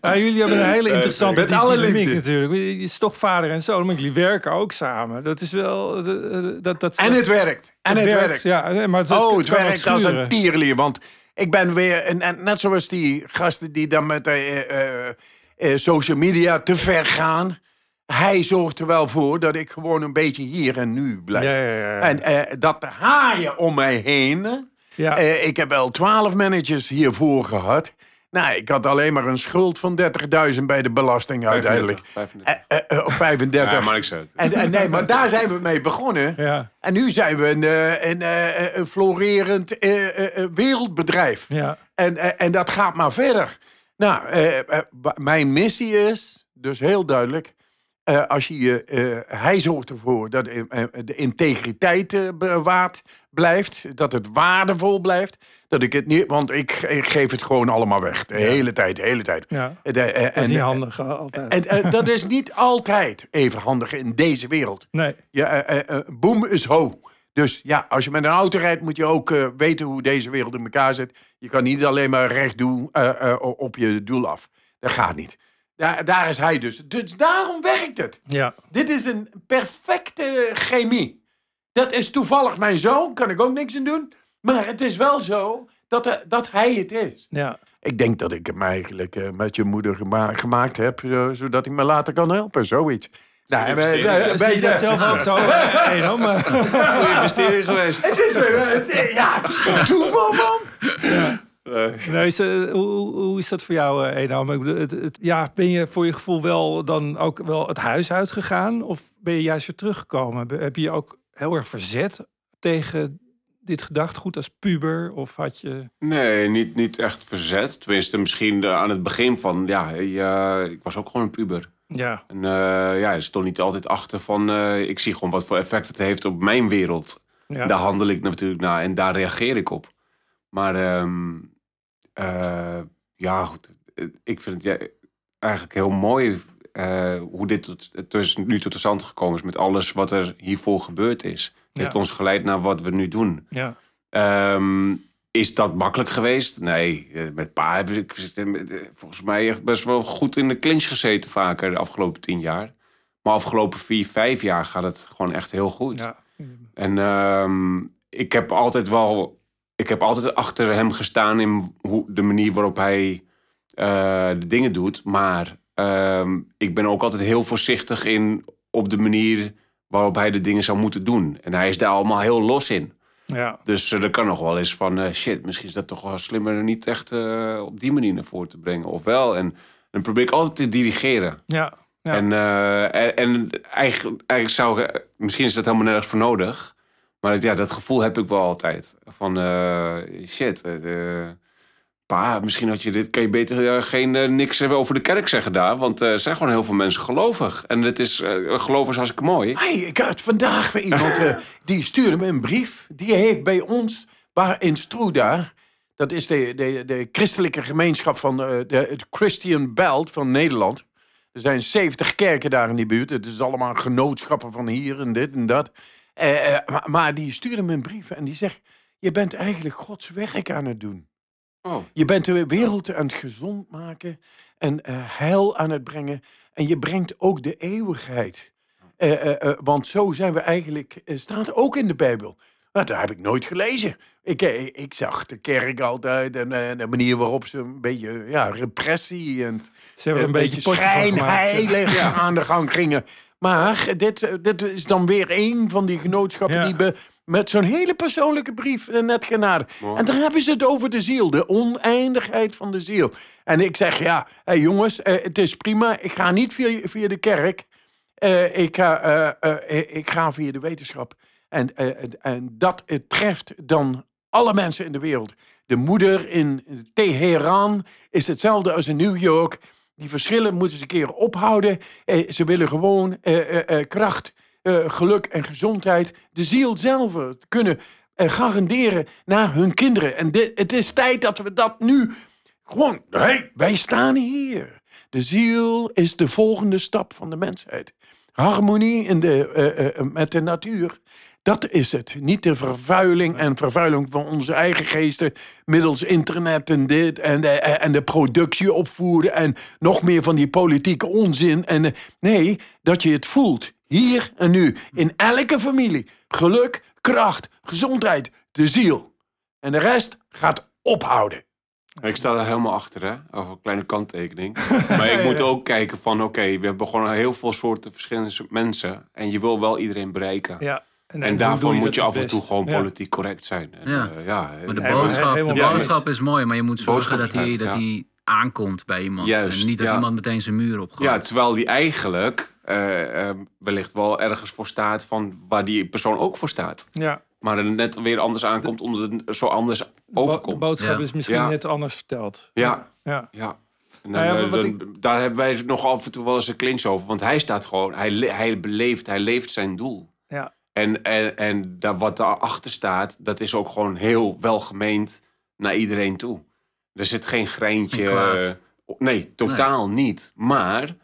Ja, jullie hebben een hele interessante Met alle dynamiek liefde. natuurlijk. Je is toch vader en zoon, maar jullie werken ook samen. Dat is wel... eh, Dat, dat, En het werkt. En het, werkt. Ja, maar het, Oh, het werkt als een tierlier. Want ik ben weer, en, en net zoals die gasten die dan met eh, eh, eh, social media te ver gaan. Hij zorgt er wel voor dat ik gewoon een beetje hier en nu blijf. Ja, ja, ja. En eh, dat haaien om mij heen. Ja. Eh, ik heb wel twaalf managers hiervoor gehad. Nou, ik had alleen maar een schuld van 30.000 bij de belasting uiteindelijk. 35. Eh, eh, eh, of 35. Ja, maar ik zei het. En, en nee, maar daar zijn we mee begonnen. Ja, En nu zijn we een, eh, een, eh, een florerend eh, eh, eh, wereldbedrijf. ja. En, en, en dat gaat maar verder. Nou, eh, eh, mijn missie is dus heel duidelijk. eh, als je, eh, hij zorgt ervoor dat de integriteit bewaard blijft. Dat het waardevol blijft. Dat ik het niet, want ik, ik geef het gewoon allemaal weg. De hele tijd, de hele tijd. ja. De, Dat is en- niet handig altijd. En dat is niet altijd even handig in deze wereld. nee. Ja, boom is ho. Dus ja, als je met een auto rijdt, moet je ook eh, weten hoe deze wereld in elkaar zit. Je kan niet alleen maar recht doen eh, eh, op je doel af. Dat gaat niet. Daar, daar is hij dus. Dus daarom werkt het. Ja. Dit is een perfecte chemie. Dat is toevallig mijn zoon, kan ik ook niks aan doen. Maar het is wel zo dat, dat hij het is. Ja. Ik denk dat ik hem eigenlijk met je moeder gema- gemaakt heb, zodat hij me later kan helpen, zoiets. Nou, eh, eh, je dat zelf ook zo? eh, Enom? Eh, Goede investering geweest. Het is, een- het ja, het is een toeval, man. Nee, is, eh, hoe, hoe- is dat voor jou, eh, Enom? Ik bedoel, het, het- ja, ben je voor je gevoel wel dan ook wel het huis uitgegaan? Of ben je juist weer teruggekomen? Heb je je ook heel erg verzet tegen dit gedachtegoed als puber? Of had je... Nee, niet, niet echt verzet. Tenminste, misschien eh, aan het begin van... Ja, eh, ik was ook gewoon een puber. Ja, En eh, ja, er stond niet altijd achter van... eh, ik zie gewoon wat voor effect het heeft op mijn wereld. ja. Daar handel ik natuurlijk naar en daar reageer ik op. Maar ehm, eh, ja, goed. Ik vind het ja, eigenlijk heel mooi hoe dit tot, nu tot stand gekomen is met alles wat er hiervoor gebeurd is. Het Ja. heeft ons geleid naar wat we nu doen. ja. Ehm, is dat makkelijk geweest? Nee, eh, met pa heb ik eh, volgens mij echt best wel goed in de clinch gezeten vaker de afgelopen tien jaar. Maar afgelopen vier, vijf jaar gaat het gewoon echt heel goed. ja. En ehm, ik heb altijd wel, ik heb altijd achter hem gestaan in hoe, de manier waarop hij eh, de dingen doet. Maar ehm, ik ben ook altijd heel voorzichtig in op de manier waarop hij de dingen zou moeten doen. En hij is daar allemaal heel los in. Ja. Dus eh, er kan nog wel eens van, eh, shit, misschien is dat toch wel slimmer er niet echt eh, op die manier naar voren te brengen. Of wel. En dan probeer ik altijd te dirigeren. ja. Ja. En, en, en eigenlijk, eigenlijk zou ik, misschien is dat helemaal nergens voor nodig. Maar het- ja, dat gevoel heb ik wel altijd. Van, shit, pa, misschien had je dit, kan je beter eh, geen eh, niks over de kerk zeggen daar. Want eh, er zijn gewoon heel veel mensen gelovig. En het is, geloven is hartstikke mooi. Hey, ik had vandaag weer iemand, die stuurde me een brief. Die heeft bij ons, waar in Struda, dat is de, de, de christelijke gemeenschap van de, het Christian Belt van Nederland. Er zijn 70 kerken daar in die buurt. Het is allemaal genootschappen van hier en dit en dat. Eh, maar, maar die stuurde me een brief en die zegt... Je bent eigenlijk Gods werk aan het doen. Oh. Je bent de wereld aan het gezond maken en eh, heil aan het brengen. En je brengt ook de eeuwigheid. Eh, eh, eh, want zo zijn we eigenlijk, staat ook in de Bijbel. Maar dat heb ik nooit gelezen. Ik, ik zag de kerk altijd en de manier waarop ze een beetje ja, repressie en Ze hebben een beetje schijnheilig aan de gang gingen. Maar dit, dit is dan weer een van die genootschappen Ja. die be- met zo'n hele persoonlijke brief net genade. Mooi. En daar hebben ze het over de ziel, de oneindigheid van de ziel. En ik zeg, ja, jongens, eh, het is prima. Ik ga niet via, via de kerk. Eh, ik, ga, eh, ik ga via de wetenschap. En, en dat treft dan alle mensen in de wereld. De moeder in Teheran is hetzelfde als in New York. Die verschillen moeten ze een keer ophouden. Ze willen gewoon kracht geluk en gezondheid, de ziel zelf eh, kunnen eh, garanderen naar hun kinderen. En dit, het is tijd dat we dat nu gewoon. Wij staan hier. De ziel is de volgende stap van de mensheid. Harmonie in de, eh, eh, met de natuur. Dat is het. Niet de vervuiling en vervuiling van onze eigen geesten middels internet en dit en de, en de productie opvoeren en nog meer van die politieke onzin. En, eh, nee, dat je het voelt. Hier en nu. In elke familie. Geluk, kracht, gezondheid, de ziel. En de rest gaat ophouden. Ik sta er helemaal achter, hè? Over een kleine kanttekening. maar ik moet ook kijken van, oké, we hebben gewoon heel veel soorten verschillende mensen. En je wil wel iedereen bereiken. Ja. En, hoe daarvoor moet je af en toe gewoon Ja. politiek correct zijn. En, Ja. eh, ja, Maar de eh, boodschap, de boodschap is mooi, maar je moet zorgen dat hij, dat ja. hij aankomt bij iemand. Juist, en niet dat ja. iemand meteen zijn muur opgooit. Ja, terwijl die eigenlijk eh, eh, wellicht wel ergens voor staat van waar die persoon ook voor staat. Ja. Maar er net weer anders aankomt omdat het zo anders Bo- De overkomt. boodschap Ja. is misschien Ja. net anders verteld. Ja. Ja. Ja. En dan, Nou daar hebben wij nog af en toe wel eens een clinch over. Want hij staat gewoon, hij, le- hij beleeft, hij leeft zijn doel. Ja. En, en, en daar, wat daarachter staat, dat is ook gewoon heel welgemeend naar iedereen toe. Er zit geen greintje. Eh, nee, totaal niet. Maar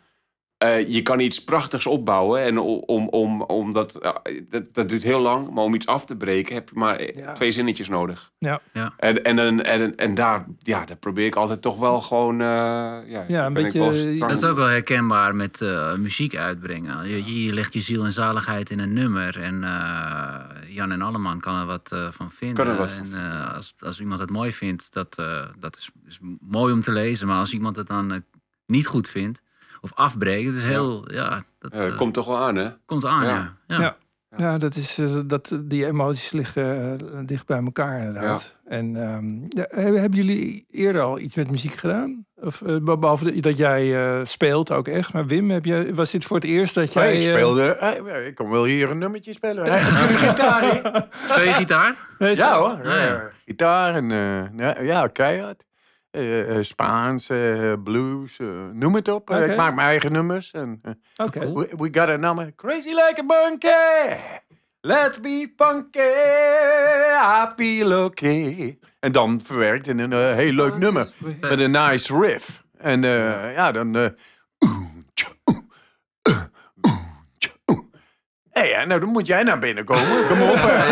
eh, je kan iets prachtigs opbouwen. En om, om, om dat, eh, dat, dat duurt heel lang. Maar om iets af te breken heb je maar eh, Ja. twee zinnetjes nodig. Ja. Ja. En, en, en, en, en daar, ja, daar probeer ik altijd toch wel gewoon... eh, ja, Ja, een beetje- Dat is ook wel herkenbaar met eh, muziek uitbrengen. Je, legt je ziel en zaligheid in een nummer. En eh, Jan en Alleman kan er wat van vinden. Kan er wat van en eh, als, als iemand het mooi vindt, dat, eh, dat is, is mooi om te lezen. Maar als iemand het dan niet goed vindt of afbreekt, het is heel... Ja, dat Ja, dat eh, komt toch wel aan, hè? komt aan, Ja. ja. ja. Ja. Ja, dat is, eh, dat, die emoties liggen eh, dicht bij elkaar inderdaad. En ehm, ja, hebben, hebben jullie eerder al iets met muziek gedaan? Of, eh, be- behalve dat jij eh, speelt ook echt. Maar Wim, heb jij, was dit voor het eerst dat jij... Ik eh, speelde. eh, ik kon wel hier een nummertje spelen. Gitaar? Speel je gitaar? nee, Ja hoor. Ah, ja. gitaar en eh, ja, ja, keihard. Eh, eh, Spaans, eh, blues, noem het op. Ik maak mijn eigen nummers. En. Cool. we, we got a number. Crazy like a monkey. Let's be funky. I feel okay. En dan verwerkt in een heel leuk nummer. Met een nice riff. En ja, dan... Hé, hey, nou dan moet jij naar binnen komen. Kom op.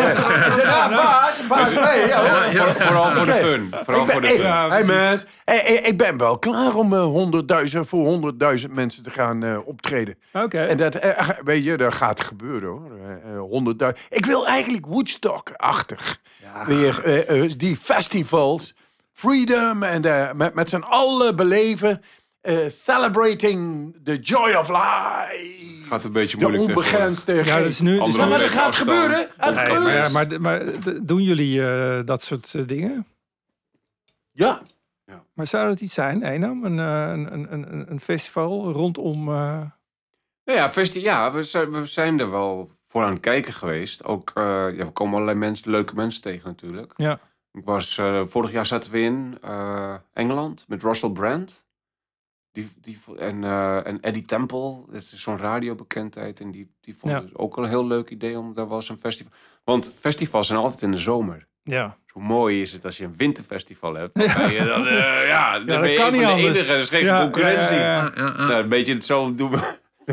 Ja, baas, mee. Ja, Ja, Voor- vooral voor de fun. Vooral ik ben, voor de hey, fun. hey, man. Hey, hey, ik ben wel klaar om eh, 100.000 voor 100.000 mensen te gaan eh, optreden. Oké. En dat, eh, weet je, dat gaat gebeuren hoor. 100.000. Ik wil eigenlijk Woodstock-achtig. Weer eh, eh, die festivals. Freedom en eh, met, met z'n allen beleven. Eh, celebrating the joy of life. Gaat een beetje De moeilijk onbegrensde ja, dat is nu... Ja, maar dat gaat gebeuren. Het Nee, gebeurt. maar, ja, maar, doen jullie eh, dat soort eh, dingen? Ja. Maar zou dat iets zijn, Enam? Een, een, een, een, een festival rondom... eh, Nou ja, festi ja we, zijn, we zijn er wel voor aan het kijken geweest. Ook, eh, ja, we komen allerlei mensen, leuke mensen tegen natuurlijk. Ja. Ik was, eh, vorig jaar zaten we in eh, Engeland met Russell Brand. Die, die, en, eh, en Eddie Temple, dat is zo'n radiobekendheid. En die, die vond Ja. het ook een heel leuk idee om daar was een festival. Want festivals zijn altijd in de zomer. ja. Hoe mooi is het als je een winterfestival hebt? je dan, eh, ja, dan dat ben je kan een niet anders. enige. Er is geen Ja, concurrentie. ja, ja, ja. Ja, ja, ja. Nou, een beetje hetzelfde doen we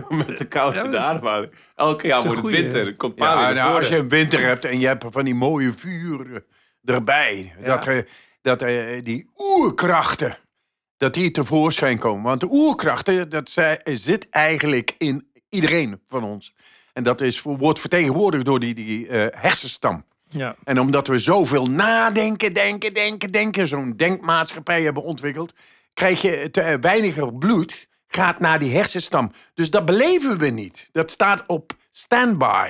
met de koude Ja, en dat de is- ademhaling. Elke jaar wordt het goeie. winter. Er Komt Ja, nou, als je een winter hebt en je hebt van die mooie vuren erbij. Ja. Dat, eh, dat eh, die oerkrachten, dat die tevoorschijn komen. Want de oerkrachten, dat zij, zit eigenlijk in iedereen van ons. En dat is, wordt vertegenwoordigd door die, die eh, hersenstam. ja. En omdat we zoveel nadenken, denken, denken, denken, zo'n denkmaatschappij hebben ontwikkeld, krijg je te weiniger bloed gaat naar die hersenstam. Dus dat beleven we niet. Dat staat op standby.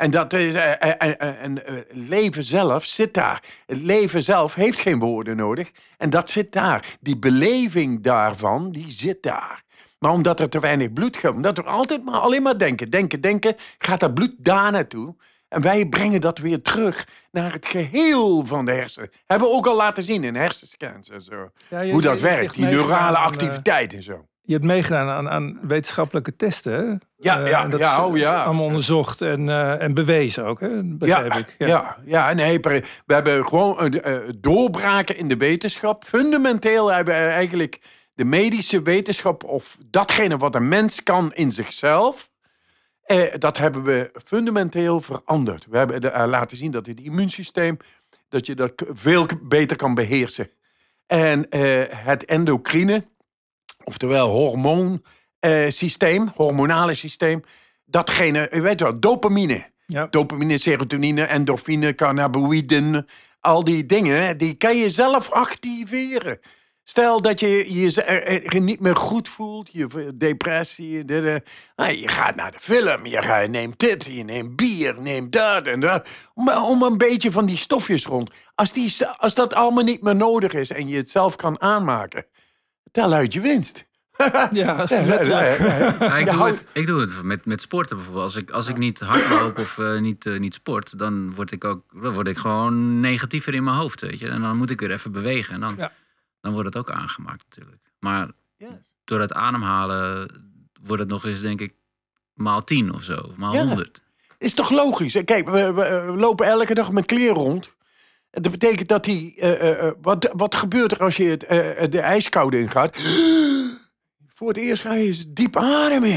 En dat is, eh, eh, eh, en, leven zelf zit daar. Het leven zelf heeft geen woorden nodig. En dat zit daar. Die beleving daarvan, die zit daar. Maar omdat er te weinig bloed gaat, omdat we altijd maar alleen maar denken, denken, denken, gaat dat bloed daar naartoe. En wij brengen dat weer terug naar het geheel van de hersenen. Hebben we ook al laten zien in hersenscans en zo. Ja, je- Hoe dat je- werkt, die neurale activiteit en zo. Je hebt meegedaan aan, aan wetenschappelijke testen. hè? Ja, Eh, ja, dat ja, is oh ja. Allemaal onderzocht en, eh, en bewezen ook, hè? begrijp ja, ik. Ja. Ja, nee, pre- we hebben gewoon eh, eh, doorbraken in de wetenschap. Fundamenteel hebben we eigenlijk de medische wetenschap of datgene wat een mens kan in zichzelf, eh, dat hebben we fundamenteel veranderd. We hebben de- eh, laten zien dat het immuunsysteem, dat je dat veel beter kan beheersen. En eh, het endocrine, oftewel hormoonsysteem, hormonale systeem, datgene, je weet wel, dopamine. Ja. Dopamine, serotonine, endorfine, cannabinoïden. Al die dingen, die kan je zelf activeren. Stel dat je je niet meer goed voelt, je depressie, dit, eh, nou, je gaat naar de film, je, gaat, je neemt dit, je neemt bier, neemt dat en dat. Om, om een beetje van die stofjes rond. Als, die, als dat allemaal niet meer nodig is en je het zelf kan aanmaken, tel uit je winst. Ja, letterlijk. Ja, ik, Ja, doe het, ik doe het met, met sporten bijvoorbeeld. Als ik, als ik niet hardloop of eh, niet, eh, niet sport, dan word ik ook dan word ik gewoon negatiever in mijn hoofd. Weet je? En dan moet ik weer even bewegen. En dan, Ja. dan wordt het ook aangemaakt natuurlijk. Maar door het ademhalen wordt het nog eens, denk ik, maal tien of zo. Maal Ja. honderd. Is toch logisch? Kijk, we, we, we lopen elke dag met kleren rond. Dat betekent dat die. eh, eh, eh, wat, wat gebeurt er als je het, de ijskoude ingaat? Voor het eerst ga je eens diep ademen.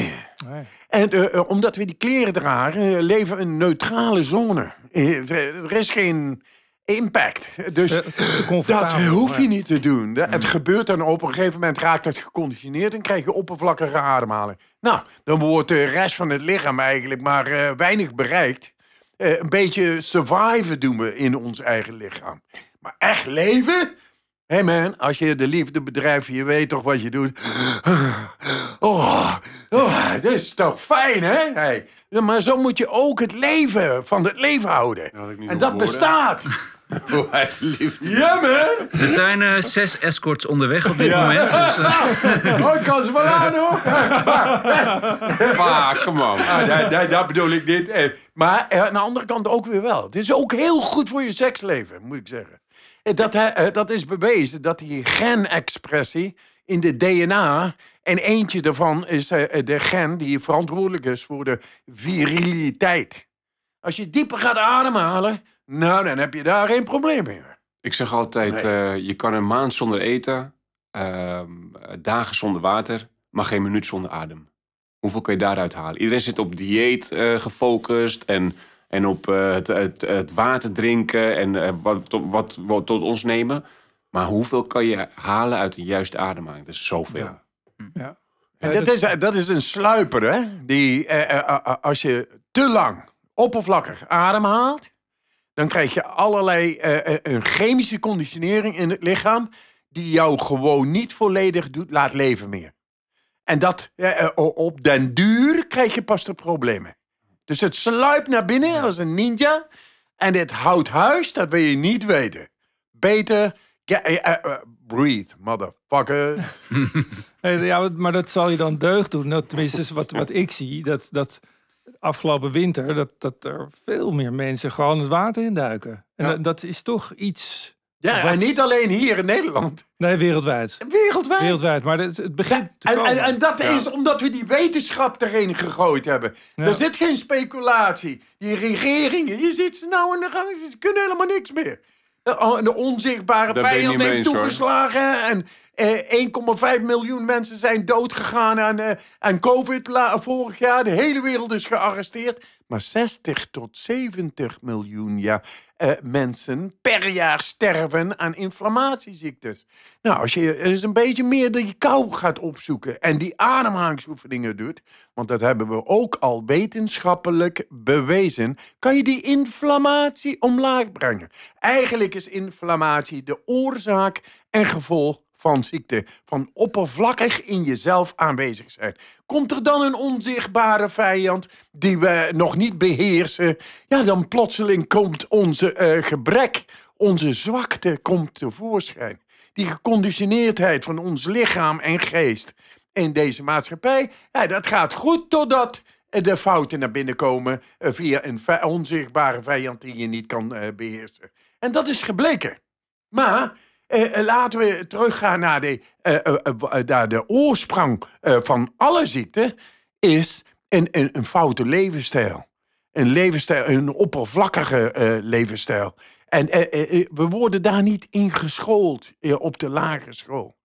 Nee. En omdat we die kleren dragen, leven een neutrale zone. Er is geen impact. Dus dat hoef je niet te doen. Het gebeurt dan op een gegeven moment, raakt het geconditioneerd en krijg je oppervlakkige ademhaling. Nou, dan wordt de rest van het lichaam eigenlijk maar weinig bereikt. Eh, een beetje surviven doen we in ons eigen lichaam. Maar echt leven? Hé hey man, als je de liefde bedrijft, je weet toch wat je doet. Oh, oh, het is toch fijn, hè? Hey. Maar zo moet je ook het leven van het leven houden. En dat woorden. bestaat. Hoe hij het liefde. Ja, man. Er zijn eh, zes escorts onderweg op dit moment. Dus, eh, Oh, ik kan ze wel aan, hoor. Pa, come on. Ah, dat, dat, dat bedoel ik niet. Eh, Maar eh, aan de andere kant ook weer wel. Het is ook heel goed voor je seksleven, moet ik zeggen. Eh, Dat, hè, eh, dat is bewezen, dat die genexpressie in de DNA... en eentje daarvan is eh, de gen die verantwoordelijk is voor de viriliteit. Als je dieper gaat ademhalen, nou, dan heb je daar geen probleem meer. Ik zeg altijd, eh, je kan een maand zonder eten, ehm, dagen zonder water, maar geen minuut zonder adem. Hoeveel kun je daaruit halen? Iedereen zit op dieet eh, gefocust en, en op eh, het, het, het water drinken en eh, wat, tot, wat, wat tot ons nemen. Maar hoeveel kan je halen uit de juiste ademhaling? Dat is zoveel. Ja. Ja. En dat, is, dat is een sluiper, hè? Die, als je te lang oppervlakkig ademhaalt, dan krijg je allerlei eh, eh, een chemische conditionering in het lichaam die jou gewoon niet volledig doet, laat leven meer. En dat eh, op den duur krijg je pas de problemen. Dus het sluipt naar binnen als een ninja en het houdt huis, dat wil je niet weten. Beter, breathe, motherfucker. Ja, maar dat zal je dan deugd doen. Dat, tenminste, wat, wat ik zie, dat, dat afgelopen winter, dat, dat er veel meer mensen gewoon het water induiken. En Ja. dat, dat is toch iets, Ja, en niet alleen hier in Nederland. nee, wereldwijd. Wereldwijd. Wereldwijd, maar het, het begint te En, komen. en, en dat Ja. is omdat we die wetenschap erin gegooid hebben. Ja. Er zit geen speculatie. Die regeringen, je ziet ze nou in de gang, ze kunnen helemaal niks meer. De, de onzichtbare ik vijand heeft eens, hoor. toegeslagen. En eh, 1,5 miljoen mensen zijn doodgegaan aan, eh, aan COVID vorig jaar. De hele wereld is gearresteerd. Maar 60 tot 70 miljoen ja, eh, mensen per jaar sterven aan inflammatieziektes. Nou, als je eens een beetje meer die kou gaat opzoeken en die ademhalingsoefeningen doet, want dat hebben we ook al wetenschappelijk bewezen, kan je die inflammatie omlaag brengen. Eigenlijk is inflammatie de oorzaak en gevolg van ziekte, van oppervlakkig in jezelf aanwezig zijn. Komt er dan een onzichtbare vijand die we nog niet beheersen, ja, dan plotseling komt onze eh, gebrek, onze zwakte komt tevoorschijn. Die geconditioneerdheid van ons lichaam en geest in deze maatschappij, ja, dat gaat goed totdat de fouten naar binnen komen eh, via een onzichtbare vijand die je niet kan eh, beheersen. En dat is gebleken. Maar laten we teruggaan naar de, eh, eh, eh, naar de oorsprong eh, van alle ziekten. Is een, een, een foute levensstijl. Een levensstijl, een oppervlakkige eh, levensstijl. En eh, eh, eh, we worden daar niet in geschoold eh, op de lagere school.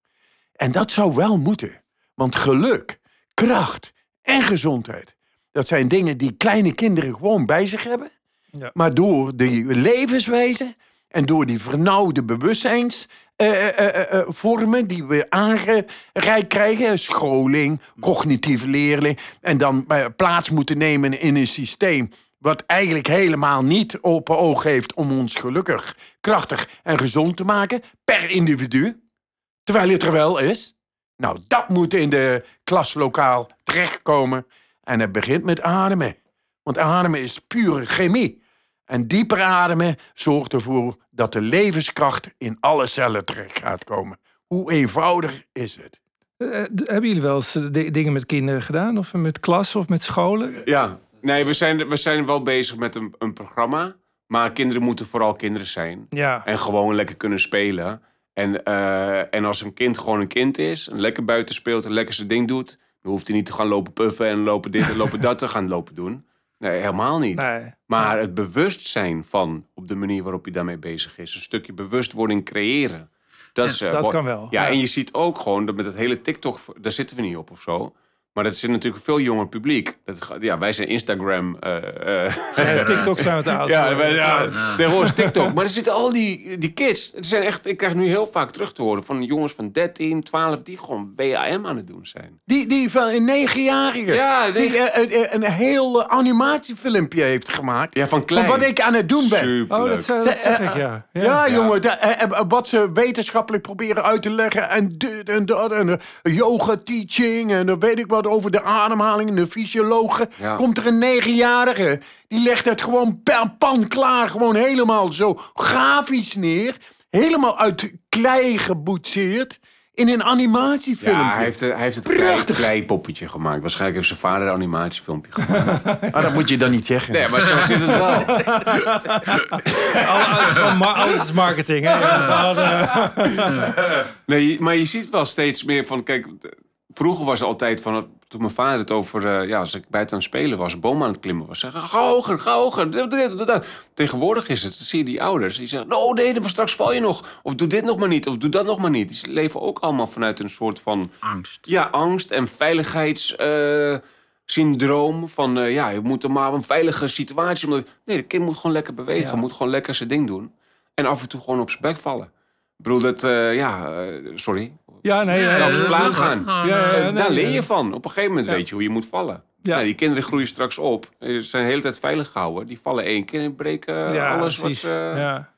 En dat zou wel moeten. Want geluk, kracht en gezondheid. Dat zijn dingen die kleine kinderen gewoon bij zich hebben. Ja. Maar door die levenswijze en door die vernauwde bewustzijnsvormen die we aangereikt krijgen, scholing, cognitieve leerling, en dan eh, plaats moeten nemen in een systeem wat eigenlijk helemaal niet open oog heeft om ons gelukkig, krachtig en gezond te maken per individu, terwijl het er wel is. Nou, dat moet in de klaslokaal terechtkomen. En het begint met ademen. Want ademen is pure chemie. En dieper ademen zorgt ervoor dat de levenskracht in alle cellen terecht gaat komen. Hoe eenvoudig is het? Eh, d- hebben jullie wel eens eh, di- dingen met kinderen gedaan? Of met klas of met scholen? Ja, nee, we zijn, we zijn wel bezig met een, een programma. Maar kinderen moeten vooral kinderen zijn. Ja. En gewoon lekker kunnen spelen. En, eh, en als een kind gewoon een kind is, en lekker buiten speelt en lekker zijn ding doet, dan hoeft hij niet te gaan lopen puffen en lopen dit en lopen dat te gaan lopen doen. Nee, helemaal niet. Nee. Maar het bewustzijn van op de manier waarop je daarmee bezig is, een stukje bewustwording creëren. Dat, is, eh, dat kan wel. Ja, Ja. en je ziet ook gewoon dat met het hele TikTok, daar zitten we niet op of zo. Maar dat zit natuurlijk een veel jonger publiek. Dat, ja, wij zijn Instagram. eh, eh, Ja, TikTok zijn we te oud ja, wij- ja, tegenwoordig is TikTok. Maar er zitten al die, die kids. Het zijn echt, ik krijg nu heel vaak terug te horen van jongens van 13, 12 die gewoon WAM aan het doen zijn. Die, die van een negenjarige. Ja, die eh, een heel animatiefilmpje heeft gemaakt. Ja, van Van klein. wat ik aan het doen ben. Superleuk. Oh, dat, dat zeg ik, ja. Ja, jongen, da- wat ze wetenschappelijk proberen uit te leggen. En dit en dat. En yoga teaching. En dan weet ik wat over de ademhaling. En de fysiologen. Ja. Komt er een negenjarige. Die legt het gewoon per pan klaar. Gewoon helemaal zo grafisch neer. Helemaal uit klei geboetseerd. In een animatiefilmpje. Ja, hij heeft, hij heeft het klei, Prachtig. kleipoppetje gemaakt. Waarschijnlijk heeft zijn vader een animatiefilmpje gemaakt. Ah, dat moet je dan niet zeggen. nee, maar zo zit het wel. Alle- Alles, is marketing. Hè? Ja, eh, Nee, maar je ziet wel steeds meer van, kijk, vroeger was het altijd van, toen mijn vader het over, eh, ja, als ik buiten aan het spelen was, een boom aan het klimmen was, zeggen, ga hoger, ga hoger. dit, dit, dit, dit. Tegenwoordig is het, zie je die ouders, die zeggen, oh nee, dan straks val je nog. Of doe dit nog maar niet, of doe dat nog maar niet. Die leven ook allemaal vanuit een soort van, Angst. ja, angst en veiligheidssyndroom. van, eh, ja, je moet er maar een veilige situatie, omdat, nee, de kind moet gewoon lekker bewegen, Ja. moet gewoon lekker zijn ding doen. En af en toe gewoon op zijn bek vallen. Ik bedoel, dat, eh, ja, eh, sorry, ja, nee. Ja, ja, op dat zijn is plaat wel gaan. Ja, ja, eh, ja. nee, Daar leer je van. Op een gegeven moment Ja. weet je hoe je moet vallen. Ja. Nou, die kinderen groeien straks op. Ze zijn de hele tijd veilig gehouden. Die vallen één keer en breken Ja, alles precies. wat ze... Ja.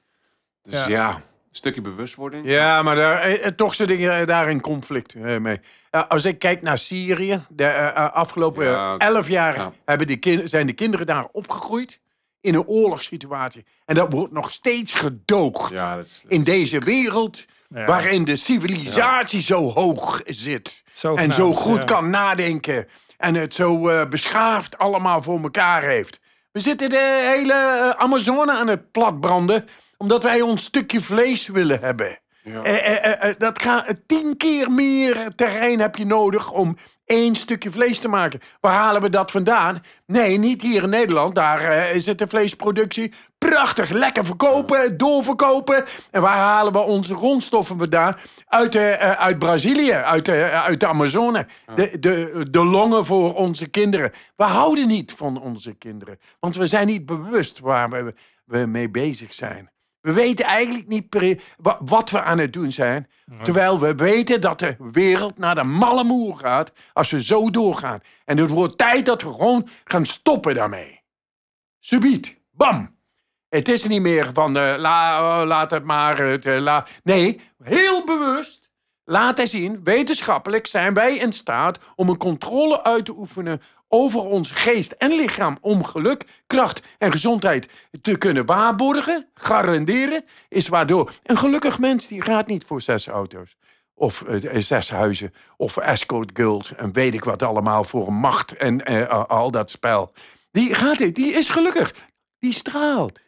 Dus Ja. ja. een stukje bewustwording. Ja, maar daar, eh, eh, toch zitten dingen daar in conflict eh, mee. Ja, als ik kijk naar Syrië, de eh, eh, afgelopen Ja. eh, elf jaar Ja. hebben kin- zijn de kinderen daar opgegroeid in een oorlogssituatie. En dat wordt nog steeds gedoogd Ja, dat is... in deze wereld Ja. waarin de civilisatie zo hoog zit. En zo goed ja. kan nadenken. En het zo eh, beschaafd allemaal voor elkaar heeft. We zitten de hele eh, Amazone aan het platbranden. Omdat wij ons stukje vlees willen hebben. Ja. Eh, eh, eh, eh, dat gaat tien keer meer terrein heb je nodig om één stukje vlees te maken. Waar halen we dat vandaan? Nee, niet hier in Nederland. Daar eh, is het de vleesproductie prachtig. Lekker verkopen, doorverkopen. En waar halen we onze grondstoffen vandaan? Uit, eh, eh, uit Brazilië, uit, uit de Amazone. De, de, de longen voor onze kinderen. We houden niet van onze kinderen. Want we zijn niet bewust waar we, we mee bezig zijn. We weten eigenlijk niet wat we aan het doen zijn. Terwijl we weten dat de wereld naar de malle moer gaat als we zo doorgaan. En het wordt tijd dat we gewoon gaan stoppen daarmee. Subiet. Bam. Het is niet meer van la, oh, laat het maar. Het, eh, la. Nee, heel bewust laten zien, wetenschappelijk zijn wij in staat om een controle uit te oefenen over ons geest en lichaam. Om geluk, kracht en gezondheid te kunnen waarborgen, garanderen, is waardoor een gelukkig mens die gaat niet voor zes auto's. Of eh, zes huizen, of escort girls en weet ik wat allemaal voor macht en eh, al dat spel. Die gaat die is gelukkig. Die straalt.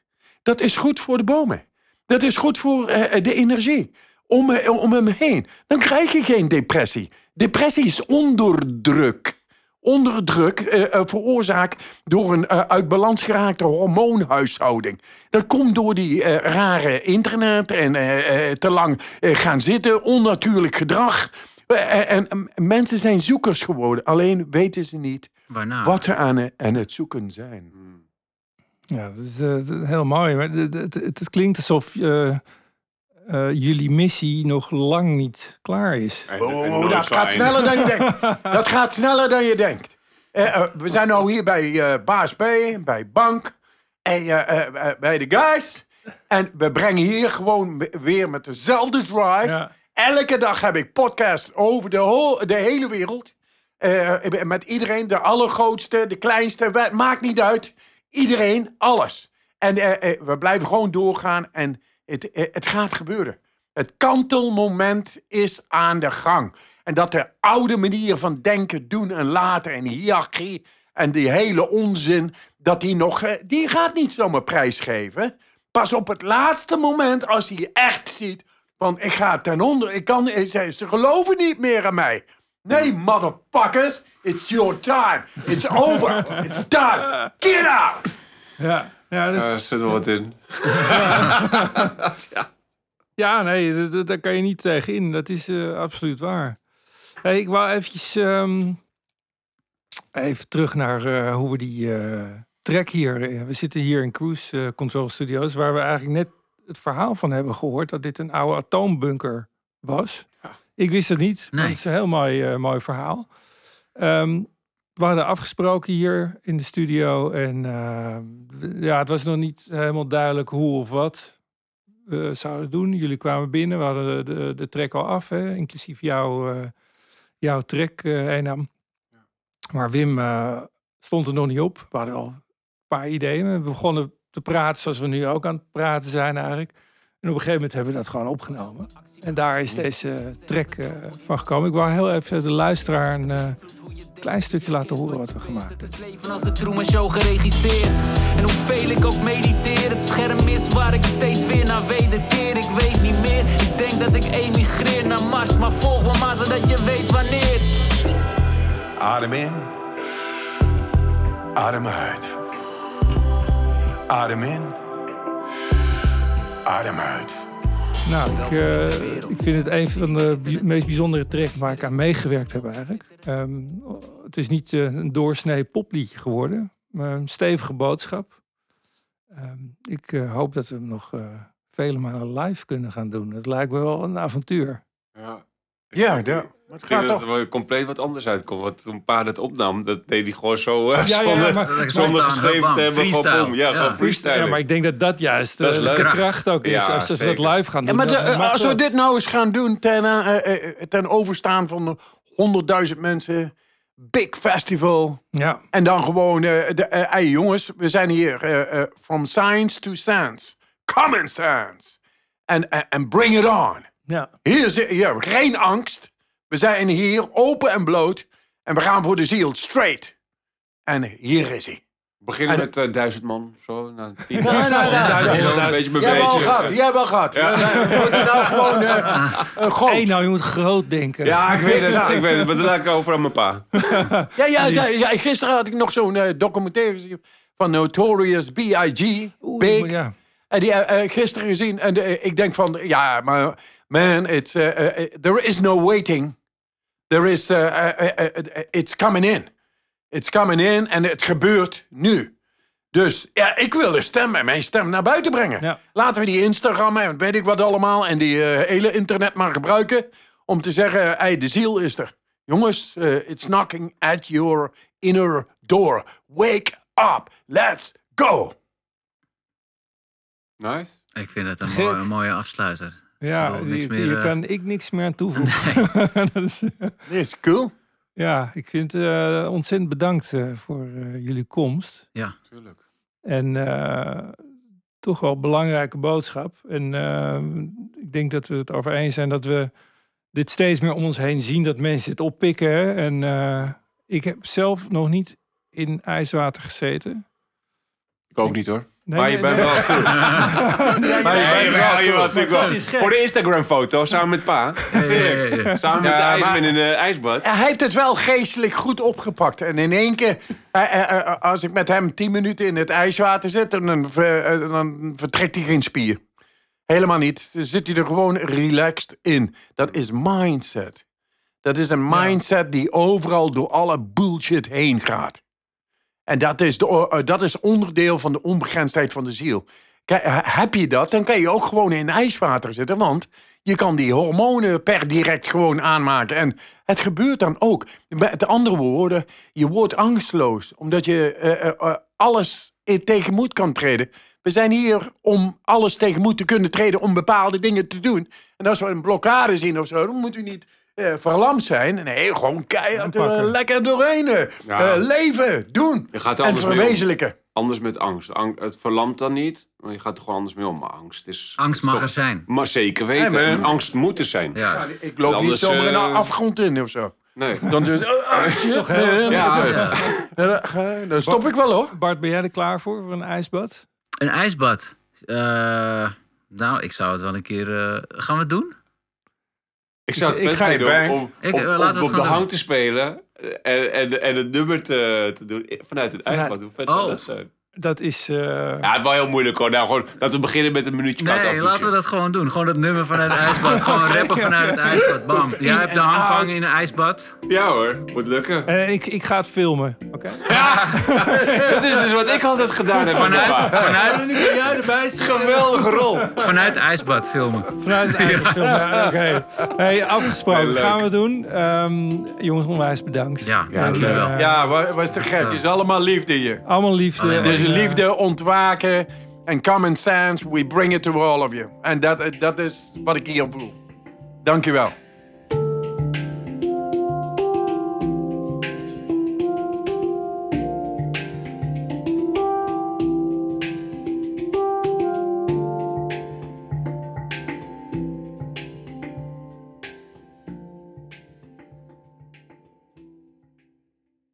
Dat is goed voor de bomen. Dat is goed voor eh, de energie. om, om hem heen. Dan krijg je geen depressie. Depressie is onderdruk. Onderdruk eh, eh, veroorzaakt door een eh, uit balans geraakte hormoonhuishouding. Dat komt door die eh, rare internet en eh, eh, te lang eh, gaan zitten, onnatuurlijk gedrag. En, en mensen zijn zoekers geworden, alleen weten ze niet Waarna? wat ze aan, aan het zoeken zijn. Ja, dat is, heel mooi. Maar het, het, het- het klinkt alsof eh, eh, jullie missie nog lang niet klaar is. En- Oh, dat gaat sneller dan je denkt. Dat gaat sneller dan je denkt. We zijn nu hier bij eh Baas B, bij Bank, en, eh, bij de guys. En we brengen hier gewoon we- weer met dezelfde drive. Ja. Elke dag heb ik podcast over de, de hele wereld. Eh, met iedereen, de allergrootste, de kleinste, maakt niet uit. Iedereen, alles. En we blijven gewoon doorgaan en het, eh, het gaat gebeuren. Het kantelmoment is aan de gang. En dat de oude manier van denken, doen en laten en hiërarchie en die hele onzin, dat die nog, eh, die gaat niet zomaar prijsgeven. Pas op het laatste moment, als hij echt ziet van ik ga ten onder, ik kan, eh, ze, ze geloven niet meer aan mij. Nee, motherfuckers, it's your time. It's over. It's done. Get out. Ja, ja, dat is- zit er wat in. ja nee, dat- dat- daar kan je niet tegen in. Dat is eh, absoluut waar. Hey, ik wou eventjes ehm, even terug naar eh, hoe we die eh track hier... we zitten hier in Cruise Control Studios... waar we eigenlijk net het verhaal van hebben gehoord... dat dit een oude atoombunker was. Ik wist het niet. maar Nee. Het is een heel mooi, eh, mooi verhaal. Ehm, we hadden afgesproken hier in de studio. En eh, ja, het was nog niet helemaal duidelijk hoe of wat we zouden doen. Jullie kwamen binnen. We hadden de, de, de track al af, hè, inclusief jouw, eh, jouw track, eh Enam. Maar Wim stond er nog niet op. We hadden al een paar ideeën. We begonnen te praten zoals we nu ook aan het praten zijn eigenlijk. En op een gegeven moment hebben we dat gewoon opgenomen. En daar is deze track van gekomen. Ik wou heel even de luisteraar een klein stukje laten horen wat we gemaakt hebben. Het leven als de Truman Show geregisseerd. En hoeveel ik ook mediteer, het scherm is waar ik steeds weer naar wederkeer. Ik weet niet meer, ik denk dat ik emigreer naar Mars. Maar volg me maar zodat je weet wanneer. Adem in. Adem uit. Adem in. Adem uit. Nou, ik, eh, ik vind het een van de bij- meest bijzondere tracks waar ik aan meegewerkt heb eigenlijk. Ehm, het is niet eh, een doorsnee popliedje geworden, maar een stevige boodschap. Ehm, ik eh, hoop dat we hem nog eh, vele malen live kunnen gaan doen. Het lijkt me wel een avontuur. Ja. Ja, ja. Maar het gaat dat toch. er wel compleet wat anders uitkomt. Want toen Pa het opnam, dat deed hij gewoon zo Ja, ja, zonder, maar- Dat zonder geschreven te hebben. Gewoon. Ja, Ja. gewoon freestyle. Ja, maar ik denk dat dat juist Dat is eh, de Kracht. kracht ook is. Ja, als ze dat live gaan Ja, doen. maar de- als we dat. dit nou eens gaan doen ten, eh, eh, ten overstaan van honderdduizend mensen, big festival. Ja, En dan gewoon, eh de, eh, hey jongens, we zijn hier eh, eh, from science to sense. Common sense. En en- en bring it on. ja. Hier is hier, geen angst. We zijn hier open en bloot. En we gaan voor de ziel, straight. En hier is hij. We beginnen En- met duizend man of zo. Nou, tien. Nee, nee, nee, een beetje bij Die hebben we al beetje. gehad, die hebben we al gehad. We, we moeten nou gewoon eh groot. Hey, nou, je moet groot denken. Ja, ik weet het. Ik weet het. Maar dat laat ik over aan mijn pa. Ja, ja, ja, ja, gisteren had ik nog zo'n eh, documentaire gezien van Notorious B.I.G. Big. ja. En die eh, eh, gisteren gezien. En eh, ik denk van, ja, maar man, it's, eh, eh, there is no waiting. There is, eh, eh, eh, it's coming in. It's coming in en het gebeurt nu. Dus ja, ik wil de stem en mijn stem naar buiten brengen. Ja. Laten we die Instagram en weet ik wat allemaal en die hele internet maar gebruiken om te zeggen, hey, de ziel is er. Jongens, it's knocking at your inner door. Wake up. Let's go. Nice. Ik vind het een, Gek. mooie, een mooie afsluiter. Ja, bedoel, niks die- meer, hier eh, kan ik niks meer aan toevoegen. Dat is- Dit is cool. ja, ik vind uh, ontzettend bedankt eh, voor eh, jullie komst. Ja, Tuurlijk. En eh, toch wel een belangrijke boodschap. En eh, ik denk dat we het over eens zijn dat we dit steeds meer om ons heen zien. Dat mensen het oppikken. hè. En eh, ik heb zelf nog niet in ijswater gezeten. Ik ook niet hoor. Nee, maar je nee, bent nee. wel cool. Maar je bent wel cool. natuurlijk wel. is gek. Voor de Instagram-foto, samen met pa. Samen met Ja, de ijsman in de ijsbad. Hij heeft het wel geestelijk goed opgepakt. En in één keer, eh, eh, eh, als ik met hem tien minuten in het ijswater zit, dan, dan vertrekt hij geen spier. Helemaal niet. Dan zit hij er gewoon relaxed in. Dat is mindset. Dat is een mindset die overal door alle bullshit heen gaat. En dat is, de, eh, dat is onderdeel van de onbegrensdheid van de ziel. Heb je dat, dan kan je ook gewoon in ijswater zitten. Want je kan die hormonen per direct gewoon aanmaken. En het gebeurt dan ook. Met andere woorden, je wordt angstloos. Omdat je eh, eh, alles in tegenmoet kan treden. We zijn hier om alles tegenmoet te kunnen treden. Om bepaalde dingen te doen. En als we een blokkade zien of zo, dan moet u niet eh, verlamd zijn. Nee, gewoon keihard er Aanpakken. lekker doorheen. eh, Ja. eh, leven, doen. Je gaat er en anders mee om. verwezenlijken. Anders met angst. Ang- het verlamt dan niet, maar je gaat er gewoon anders mee om. Maar angst is... Angst mag toch- er zijn. Maar zeker weten. En angst moet er zijn. Ja. Ik loop niet Anders, zomaar een eh, afgrond in of zo. Nee. Dan, dus, oh, shit, eh, Ja. eh, Ja. eh, dan stop ik wel hoor. Bart, ben jij er klaar voor, voor een ijsbad? Een ijsbad. Eh, nou, ik zou het wel een keer... eh, gaan we het doen? Ik zou het Ik vet je vinden om, om, Ik, om- eh, om de hang te spelen en, en, en het nummer te, te doen vanuit het ijsbad. Hoe vet zou Oh. dat zijn? Dat is... eh, Ja, het is wel heel moeilijk hoor. Nou, gewoon, laten we beginnen met een minuutje kat Nee, laten we dat gewoon doen. Gewoon dat nummer vanuit het ijsbad. Gewoon rappen vanuit het ijsbad. Bam. Jij hebt de out. in een ijsbad. Ja hoor, moet lukken. en ik, ik ga het filmen, oké? dat is dus wat ik altijd gedaan heb. Vanuit, vanuit, jij erbij Geweldige rol. vanuit het ijsbad filmen. Vanuit het ijsbad filmen, ja, oké. Hey, afgesproken, Leuk. gaan we doen. Ehm, jongens, onwijs bedankt. Ja, dank jullie wel. Ja, wa- was te gek. Het is allemaal liefde hier. Allemaal liefde. Dus eh, liefde, ontwaken en common sense. We bring it to all of you. En dat, dat is wat ik hier voel. Dank je wel.